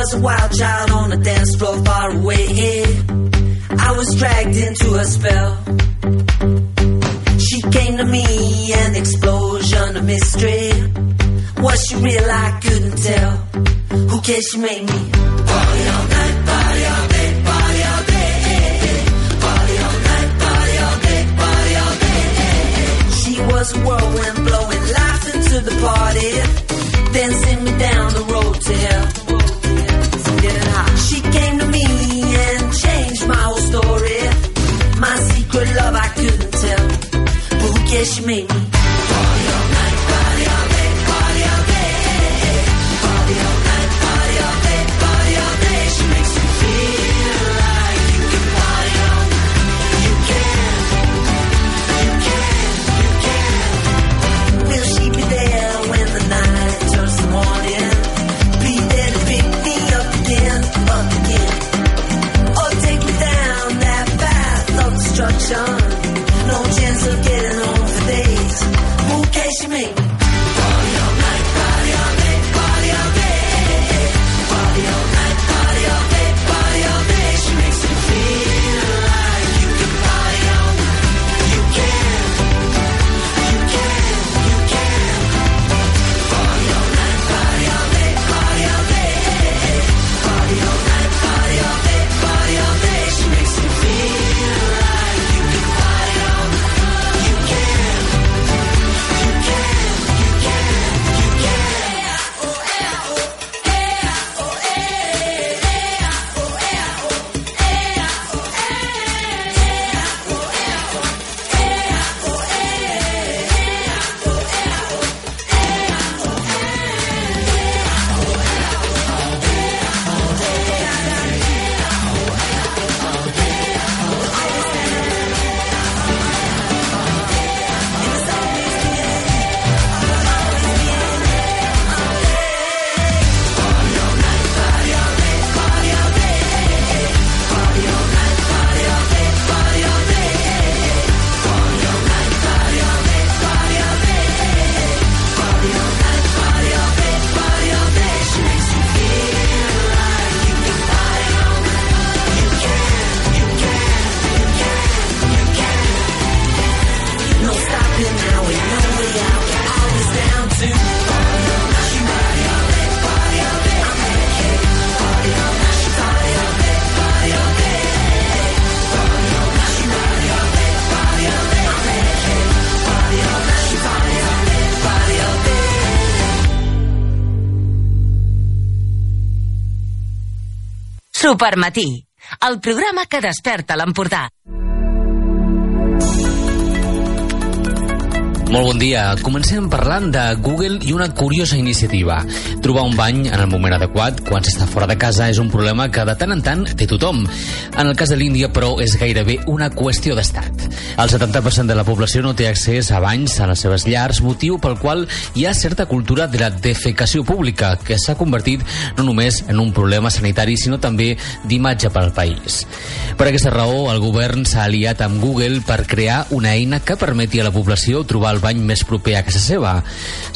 was a wild child on a dance floor far away. I was dragged into her spell. She came to me, an explosion of mystery. Was she real? I couldn't tell. Who cares? She made me party all night, party all day, party all day. Party all night, party all day, party all day. She was a whirlwind blowing life into the party. Then sent me down the road to hell. She came to me and changed my whole story. My secret love I couldn't tell. But who? She made me Supermatí, el programa que desperta l'Empordà. Molt bon dia. Comencem parlant de Google i una curiosa iniciativa. Trobar un bany en el moment adequat quan s'està fora de casa és un problema que de tant en tant té tothom. En el cas de l'Índia, però, és gairebé una qüestió d'estat. El 70% de la població no té accés a banys a les seves llars, motiu pel qual hi ha certa cultura de la defecació pública, que s'ha convertit no només en un problema sanitari, sinó també d'imatge per al país. Per aquesta raó, el govern s'ha aliat amb Google per crear una eina que permeti a la població trobar el bany més proper a casa seva.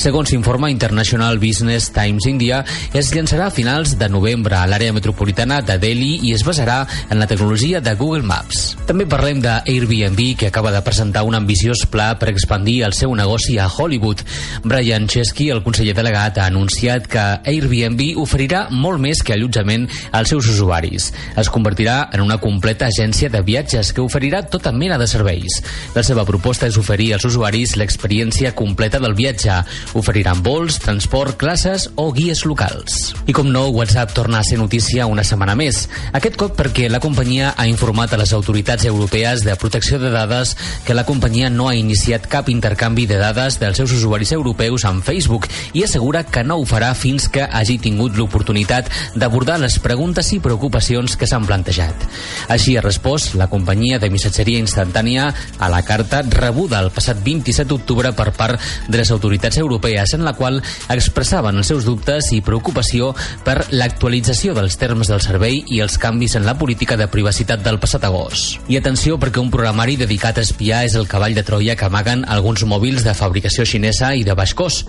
Segons informa International Business Times India, es llançarà a finals de novembre a l'àrea metropolitana de Delhi i es basarà en la tecnologia de Google Maps. També parlem de Airbnb, que acaba de presentar un ambiciós pla per expandir el seu negoci a Hollywood. Brian Chesky, el conseller delegat, ha anunciat que Airbnb oferirà molt més que allotjament als seus usuaris. Es convertirà en una completa agència de viatges que oferirà tota mena de serveis. La seva proposta és oferir als usuaris l'experiència completa del viatge. Oferiran vols, transport, classes o guies locals. I com no, WhatsApp torna a ser notícia una setmana més. Aquest cop perquè la companyia ha informat a les autoritats europees de protecció de dades que la companyia no ha iniciat cap intercanvi de dades dels seus usuaris europeus amb Facebook i assegura que no ho farà fins que hagi tingut l'oportunitat d'abordar les preguntes i preocupacions que s'han plantejat. Així ha respost la companyia de missatgeria instantània a la carta rebuda el passat 27 d'octubre per part de les autoritats europees en la qual expressaven els seus dubtes i preocupació per l'actualització dels termes del servei i els canvis en la política de privacitat del passat agost. I atenció perquè un programari dedicat a espiar és el cavall de Troia que amaguen alguns mòbils de fabricació xinesa i de baix cost.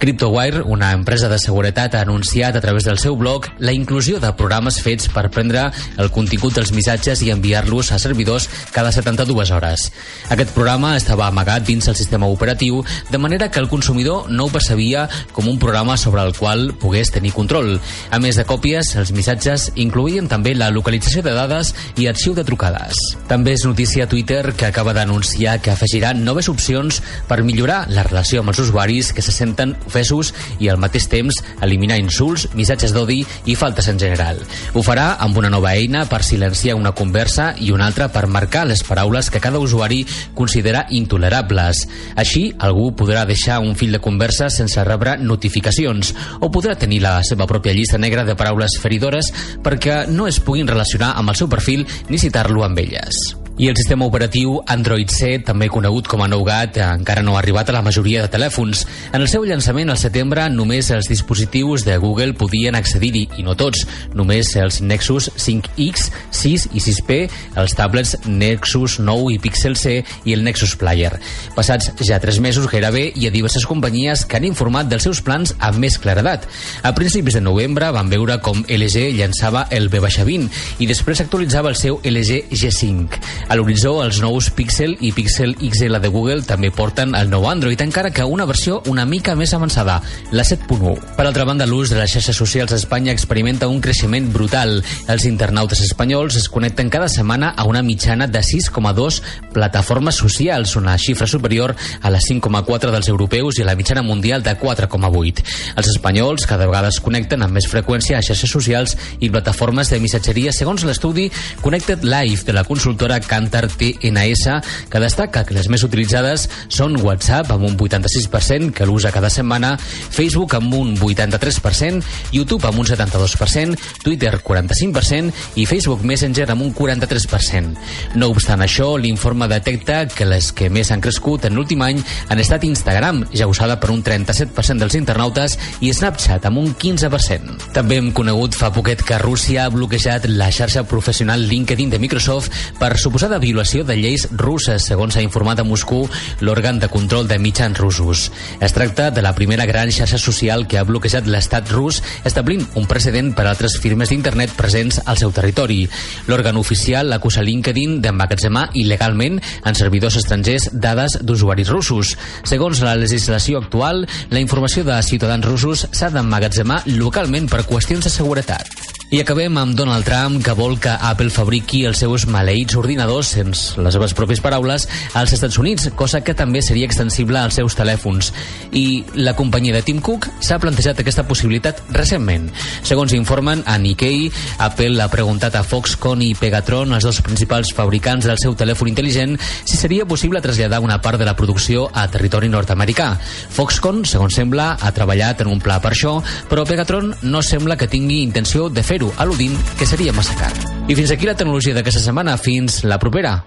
CryptoWire, una empresa de seguretat, ha anunciat a través del seu blog la inclusió de programes fets per prendre el contingut dels missatges i enviar-los a servidors cada 72 hores. Aquest programa estava amagat dins el sistema operatiu, de manera que el consumidor no ho percebia com un programa sobre el qual pogués tenir control. A més de còpies, els missatges incluïen també la localització de dades i arxiu de trucades. També és notícia a Twitter que acaba d'anunciar que afegirà noves opcions per millorar la relació amb els usuaris que se senten ofesos i al mateix temps eliminar insults, missatges d'odi i faltes en general. Ho farà amb una nova eina per silenciar una conversa i una altra per marcar les paraules que cada usuari considera intolerables. Així, algú podrà deixar un fil de conversa sense rebre notificacions o podrà tenir la seva pròpia llista negra de paraules feridores perquè no es puguin relacionar amb el seu perfil ni citar-lo amb elles. I el sistema operatiu Android 7, també conegut com a Nougat, encara no ha arribat a la majoria de telèfons. En el seu llançament al setembre, només els dispositius de Google podien accedir-hi, i no tots. Només els Nexus 5X, 6 i 6P, els tablets Nexus 9 i Pixel C i el Nexus Player. Passats ja tres mesos gairebé, hi ha diverses companyies que han informat dels seus plans amb més claredat. A principis de novembre van veure com LG llançava el V-20 i després actualitzava el seu LG G5. A l'horitzó, els nous Pixel i Pixel XL de Google també porten el nou Android, encara que una versió una mica més avançada, la 7.1. Per altra banda, l'ús de les xarxes socials a Espanya experimenta un creixement brutal. Els internautes espanyols es connecten cada setmana a una mitjana de 6,2 plataformes socials, una xifra superior a les 5,4 dels europeus i a la mitjana mundial de 4,8. Els espanyols cada vegada es connecten amb més freqüència a xarxes socials i plataformes de missatgeria, segons l'estudi Connected Live de la consultora Cantar TNS, que destaca que les més utilitzades són WhatsApp amb un 86%, que l'usa cada setmana, Facebook amb un 83%, YouTube amb un 72%, Twitter 45% i Facebook Messenger amb un 43%. No obstant això, l'informe detecta que les que més han crescut en l'últim any han estat Instagram, ja usada per un 37% dels internautes, i Snapchat amb un 15%. També hem conegut fa poquet que Rússia ha bloquejat la xarxa professional LinkedIn de Microsoft per suposada violació de lleis russes, segons ha informat a Moscou l'òrgan de control de mitjans russos. Es tracta de la primera gran xarxa social que ha bloquejat l'estat rus, establint un precedent per a altres firmes d'internet presents al seu territori. L'òrgan oficial acusa LinkedIn d'emmagatzemar il·legalment en servidors estrangers dades d'usuaris russos. Segons la legislació actual, la informació de ciutadans russos s'ha d'emmagatzemar localment per qüestions de seguretat. I acabem amb Donald Trump, que vol que Apple fabriqui els seus maleïts ordinadors, sense les seves pròpies paraules, als Estats Units, cosa que també seria extensible als seus telèfons. I la companyia de Tim Cook s'ha plantejat aquesta possibilitat recentment. Segons informen a Nikkei, Apple ha preguntat a Foxconn i Pegatron, els dos principals fabricants del seu telèfon intel·ligent, si seria possible traslladar una part de la producció a territori nord-americà. Foxconn, segons sembla, ha treballat en un pla per això, però Pegatron no sembla que tingui intenció de fer-ho, al·ludint que seria massa car. I fins aquí la tecnologia d'aquesta setmana. Fins la propera.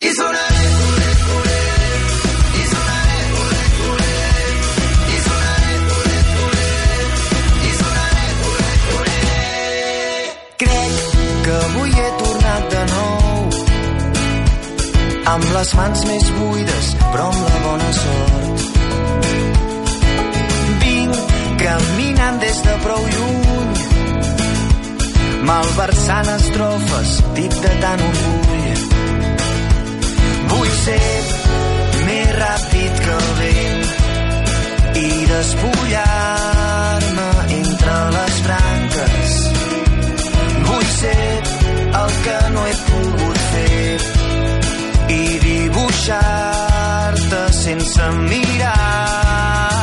He de nou amb les mans més buides però amb la bona sort vinc caminant des de prou lluny malversant estrofes dic de tant orgull vull ser més ràpid que el vent i despullar-me entre les branques Vull ser el que no he pogut fer i dibuixar-te sense mirar-te.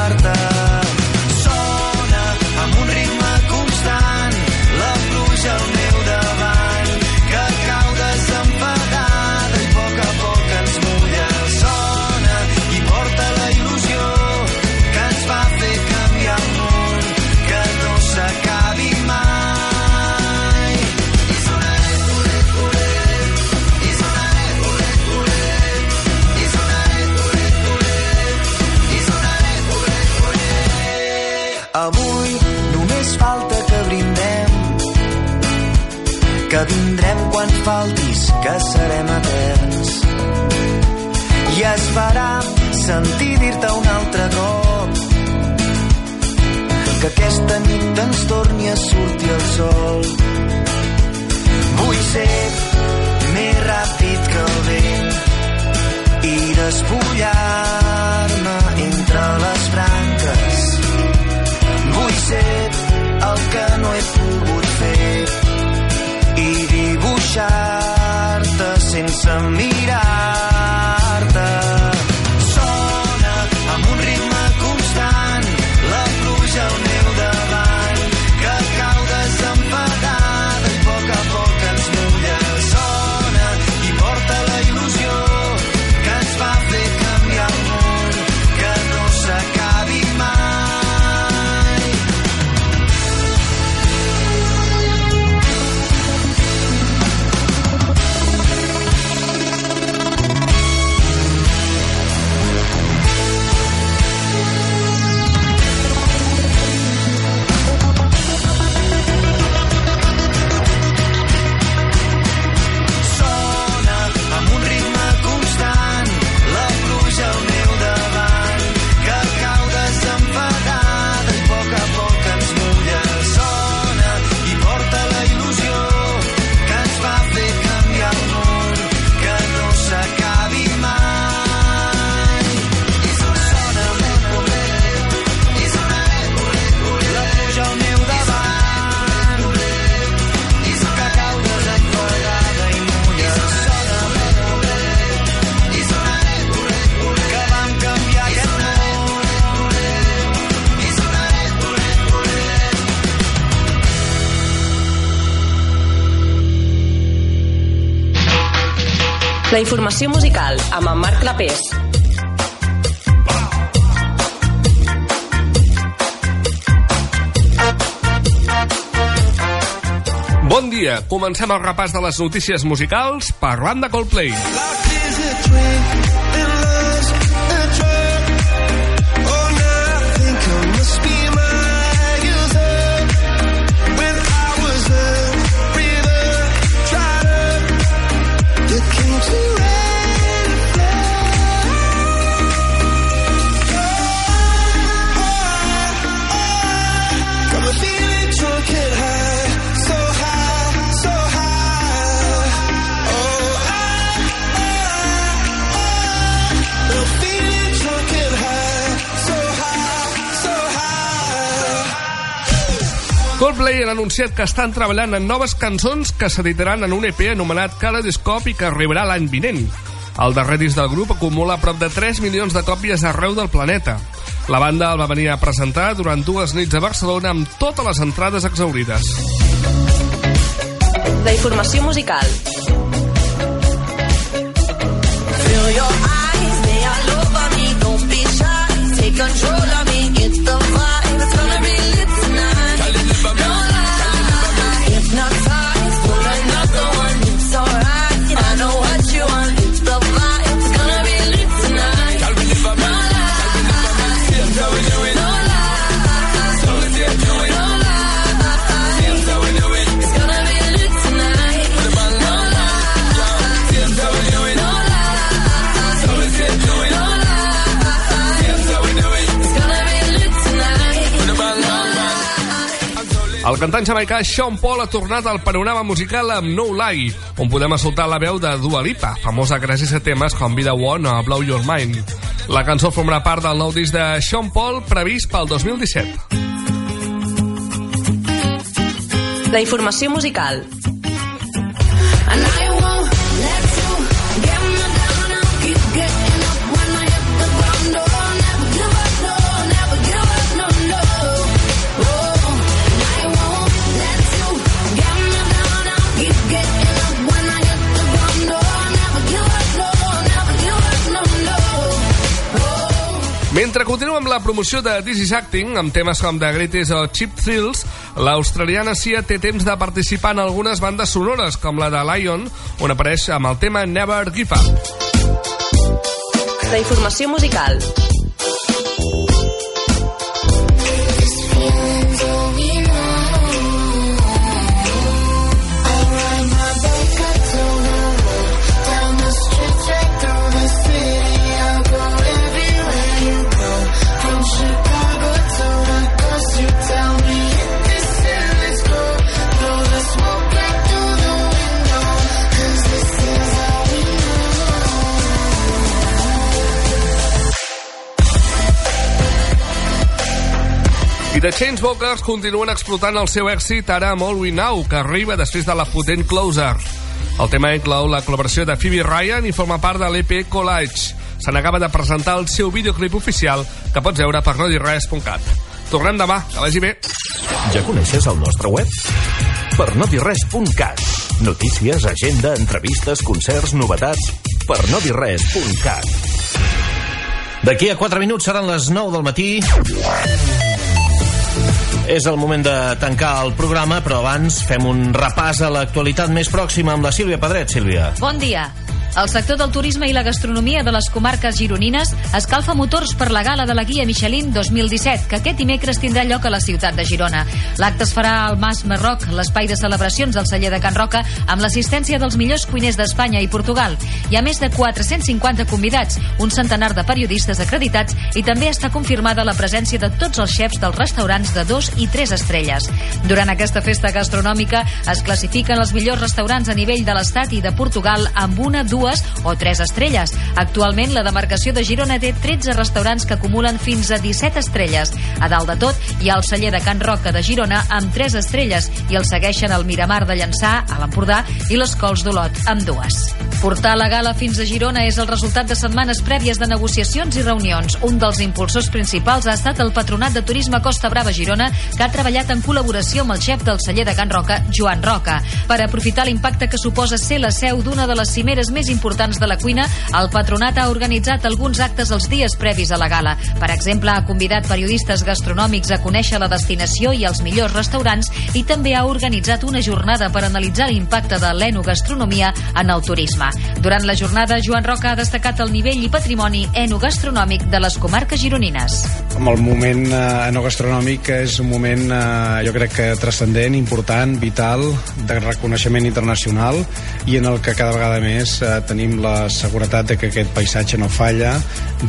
Que serem eterns. I es farà sentir dir-te un altre cop que aquesta nit ens torni a sortir el sol. Vull ser més ràpid que el vent i despullar-me entre les branques Vull ser el que no he pogut fer i dibuixar-te sense mirar-te. La informació musical amb en Marc Clapés. Bon dia, comencem el repàs de les notícies musicals parlant de Coldplay. Oh, Coldplay han anunciat que estan treballant en noves cançons que s'editaran en un EP anomenat Kaleidoscope i que arribarà l'any vinent. El darrer disc del grup acumula prop de 3 milions de còpies arreu del planeta. La banda el va venir a presentar durant dues nits a Barcelona amb totes les entrades exaurides. La informació musical. Feel your eyes, cantant jamaicà Sean Paul ha tornat al panorama musical amb No Lie, on podem escoltar la veu de Dua Lipa, famosa gràcies a temes com The One o Blow Your Mind. La cançó formarà part del nou disc de Sean Paul previst pel 2017. La informació musical. And I Mentre continuem amb la promoció de This is Acting, amb temes com The Greatest o Cheap Thrills, l'australiana Sia té temps de participar en algunes bandes sonores, com la de Lion, on apareix amb el tema Never Give Up. La informació musical. The Chainsmokers continuen explotant el seu èxit ara amb All We Know, que arriba després de la potent Closer. El tema inclou la col·laboració de Phoebe Ryan i forma part de l'EP Collage. Se n'acaba de presentar el seu videoclip oficial, que pots veure per nodirres.cat. Tornem demà, que vagi bé. Ja coneixes el nostre web? Per no dir res.cat. Notícies, agenda, entrevistes, concerts, novetats... Per no dir res.cat. D'aquí a 4 minuts seran les 9 del matí. És el moment de tancar el programa, però abans fem un repàs a l'actualitat més pròxima amb la Sílvia Pedret. Sílvia. Bon dia. El sector del turisme i la gastronomia de les comarques gironines escalfa motors per la gala de la guia Michelin 2017, que aquest dimecres tindrà lloc a la ciutat de Girona. L'acte es farà al Mas Marroc, l'espai de celebracions del celler de Can Roca, amb l'assistència dels millors cuiners d'Espanya i Portugal. Hi ha més de 450 convidats, un centenar de periodistes acreditats i també està confirmada la presència de tots els xefs dels restaurants de dos i tres estrelles. Durant aquesta festa gastronòmica es classifiquen els millors restaurants a nivell de l'Estat i de Portugal amb una, dues o tres estrelles. Actualment, la demarcació de Girona té 13 restaurants que acumulen fins a 17 estrelles. A dalt de tot, hi ha el celler de Can Roca de Girona amb 3 estrelles i el segueixen el Miramar de Llançà, a l'Empordà, i les Cols d'Olot, amb dues. Portar la gala fins a Girona és el resultat de setmanes prèvies de negociacions i reunions. Un dels impulsors principals ha estat el Patronat de Turisme Costa Brava Girona, que ha treballat en col·laboració amb el xef del celler de Can Roca, Joan Roca. Per aprofitar l'impacte que suposa ser la seu d'una de les cimeres més importants de la cuina, el Patronat ha organitzat alguns actes els dies previs a la gala. Per exemple, ha convidat periodistes gastronòmics a conèixer la destinació i els millors restaurants i també ha organitzat una jornada per analitzar l'impacte de l'enogastronomia en el turisme. Durant la jornada, Joan Roca ha destacat el nivell i patrimoni enogastronòmic de les comarques gironines. Amb el moment eh, enogastronòmic és un moment, eh, jo crec que transcendent, important, vital, de reconeixement internacional i en el que cada vegada més eh, tenim la seguretat de que aquest paisatge no falla,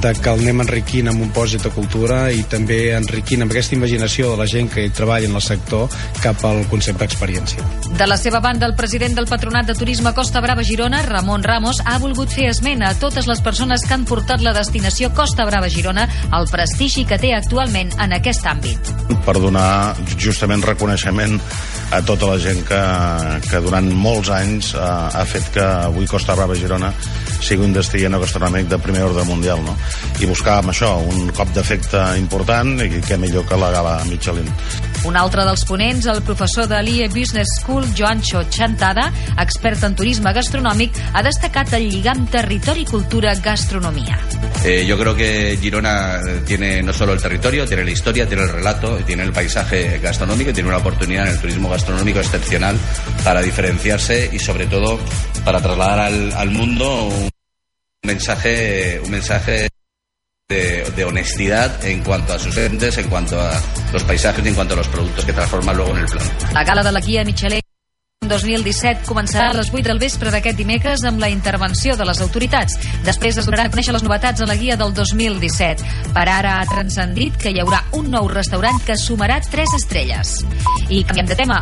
de que el anem enriquint amb un pòsit de cultura i també enriquint amb aquesta imaginació de la gent que hi treballa en el sector cap al concepte d'experiència. De la seva banda, el president del Patronat de Turisme Costa Brava Girona, Ramon Ramos, ha volgut fer esment a totes les persones que han portat la destinació Costa Brava Girona al prestigi que té actualment en aquest àmbit. per donar justament reconeixement a tota la gent que, que durant molts anys eh, ha fet que avui Costa Brava Girona sigui un destí gastronòmic de primer ordre mundial, no? I buscàvem això, un cop d'efecte important i què millor que la gala Michelin. Un altre dels ponents, el professor de l'IE Business School, Joancho Chantada, expert en turisme gastronòmic, ha destacat el lligam territori-cultura-gastronomia. Eh, yo creo que Girona tiene no solo el territorio, tiene la historia, tiene el relato, tiene el paisaje gastronómico, y tiene una oportunidad en el turismo gastronómico excepcional para diferenciarse y sobre todo para trasladar al, al mundo un mensaje, un mensaje de, de honestidad en cuanto a sus entes, en cuanto a los paisajes y en cuanto a los productos que transforman luego en el plano. La gala de la guia Michelin 2017 començarà a les 8 del vespre d'aquest dimecres amb la intervenció de les autoritats. Després es donaran a conèixer les novetats a la guia del 2017. Per ara ha transcendit que hi haurà un nou restaurant que sumarà 3 estrelles. I canviem de tema.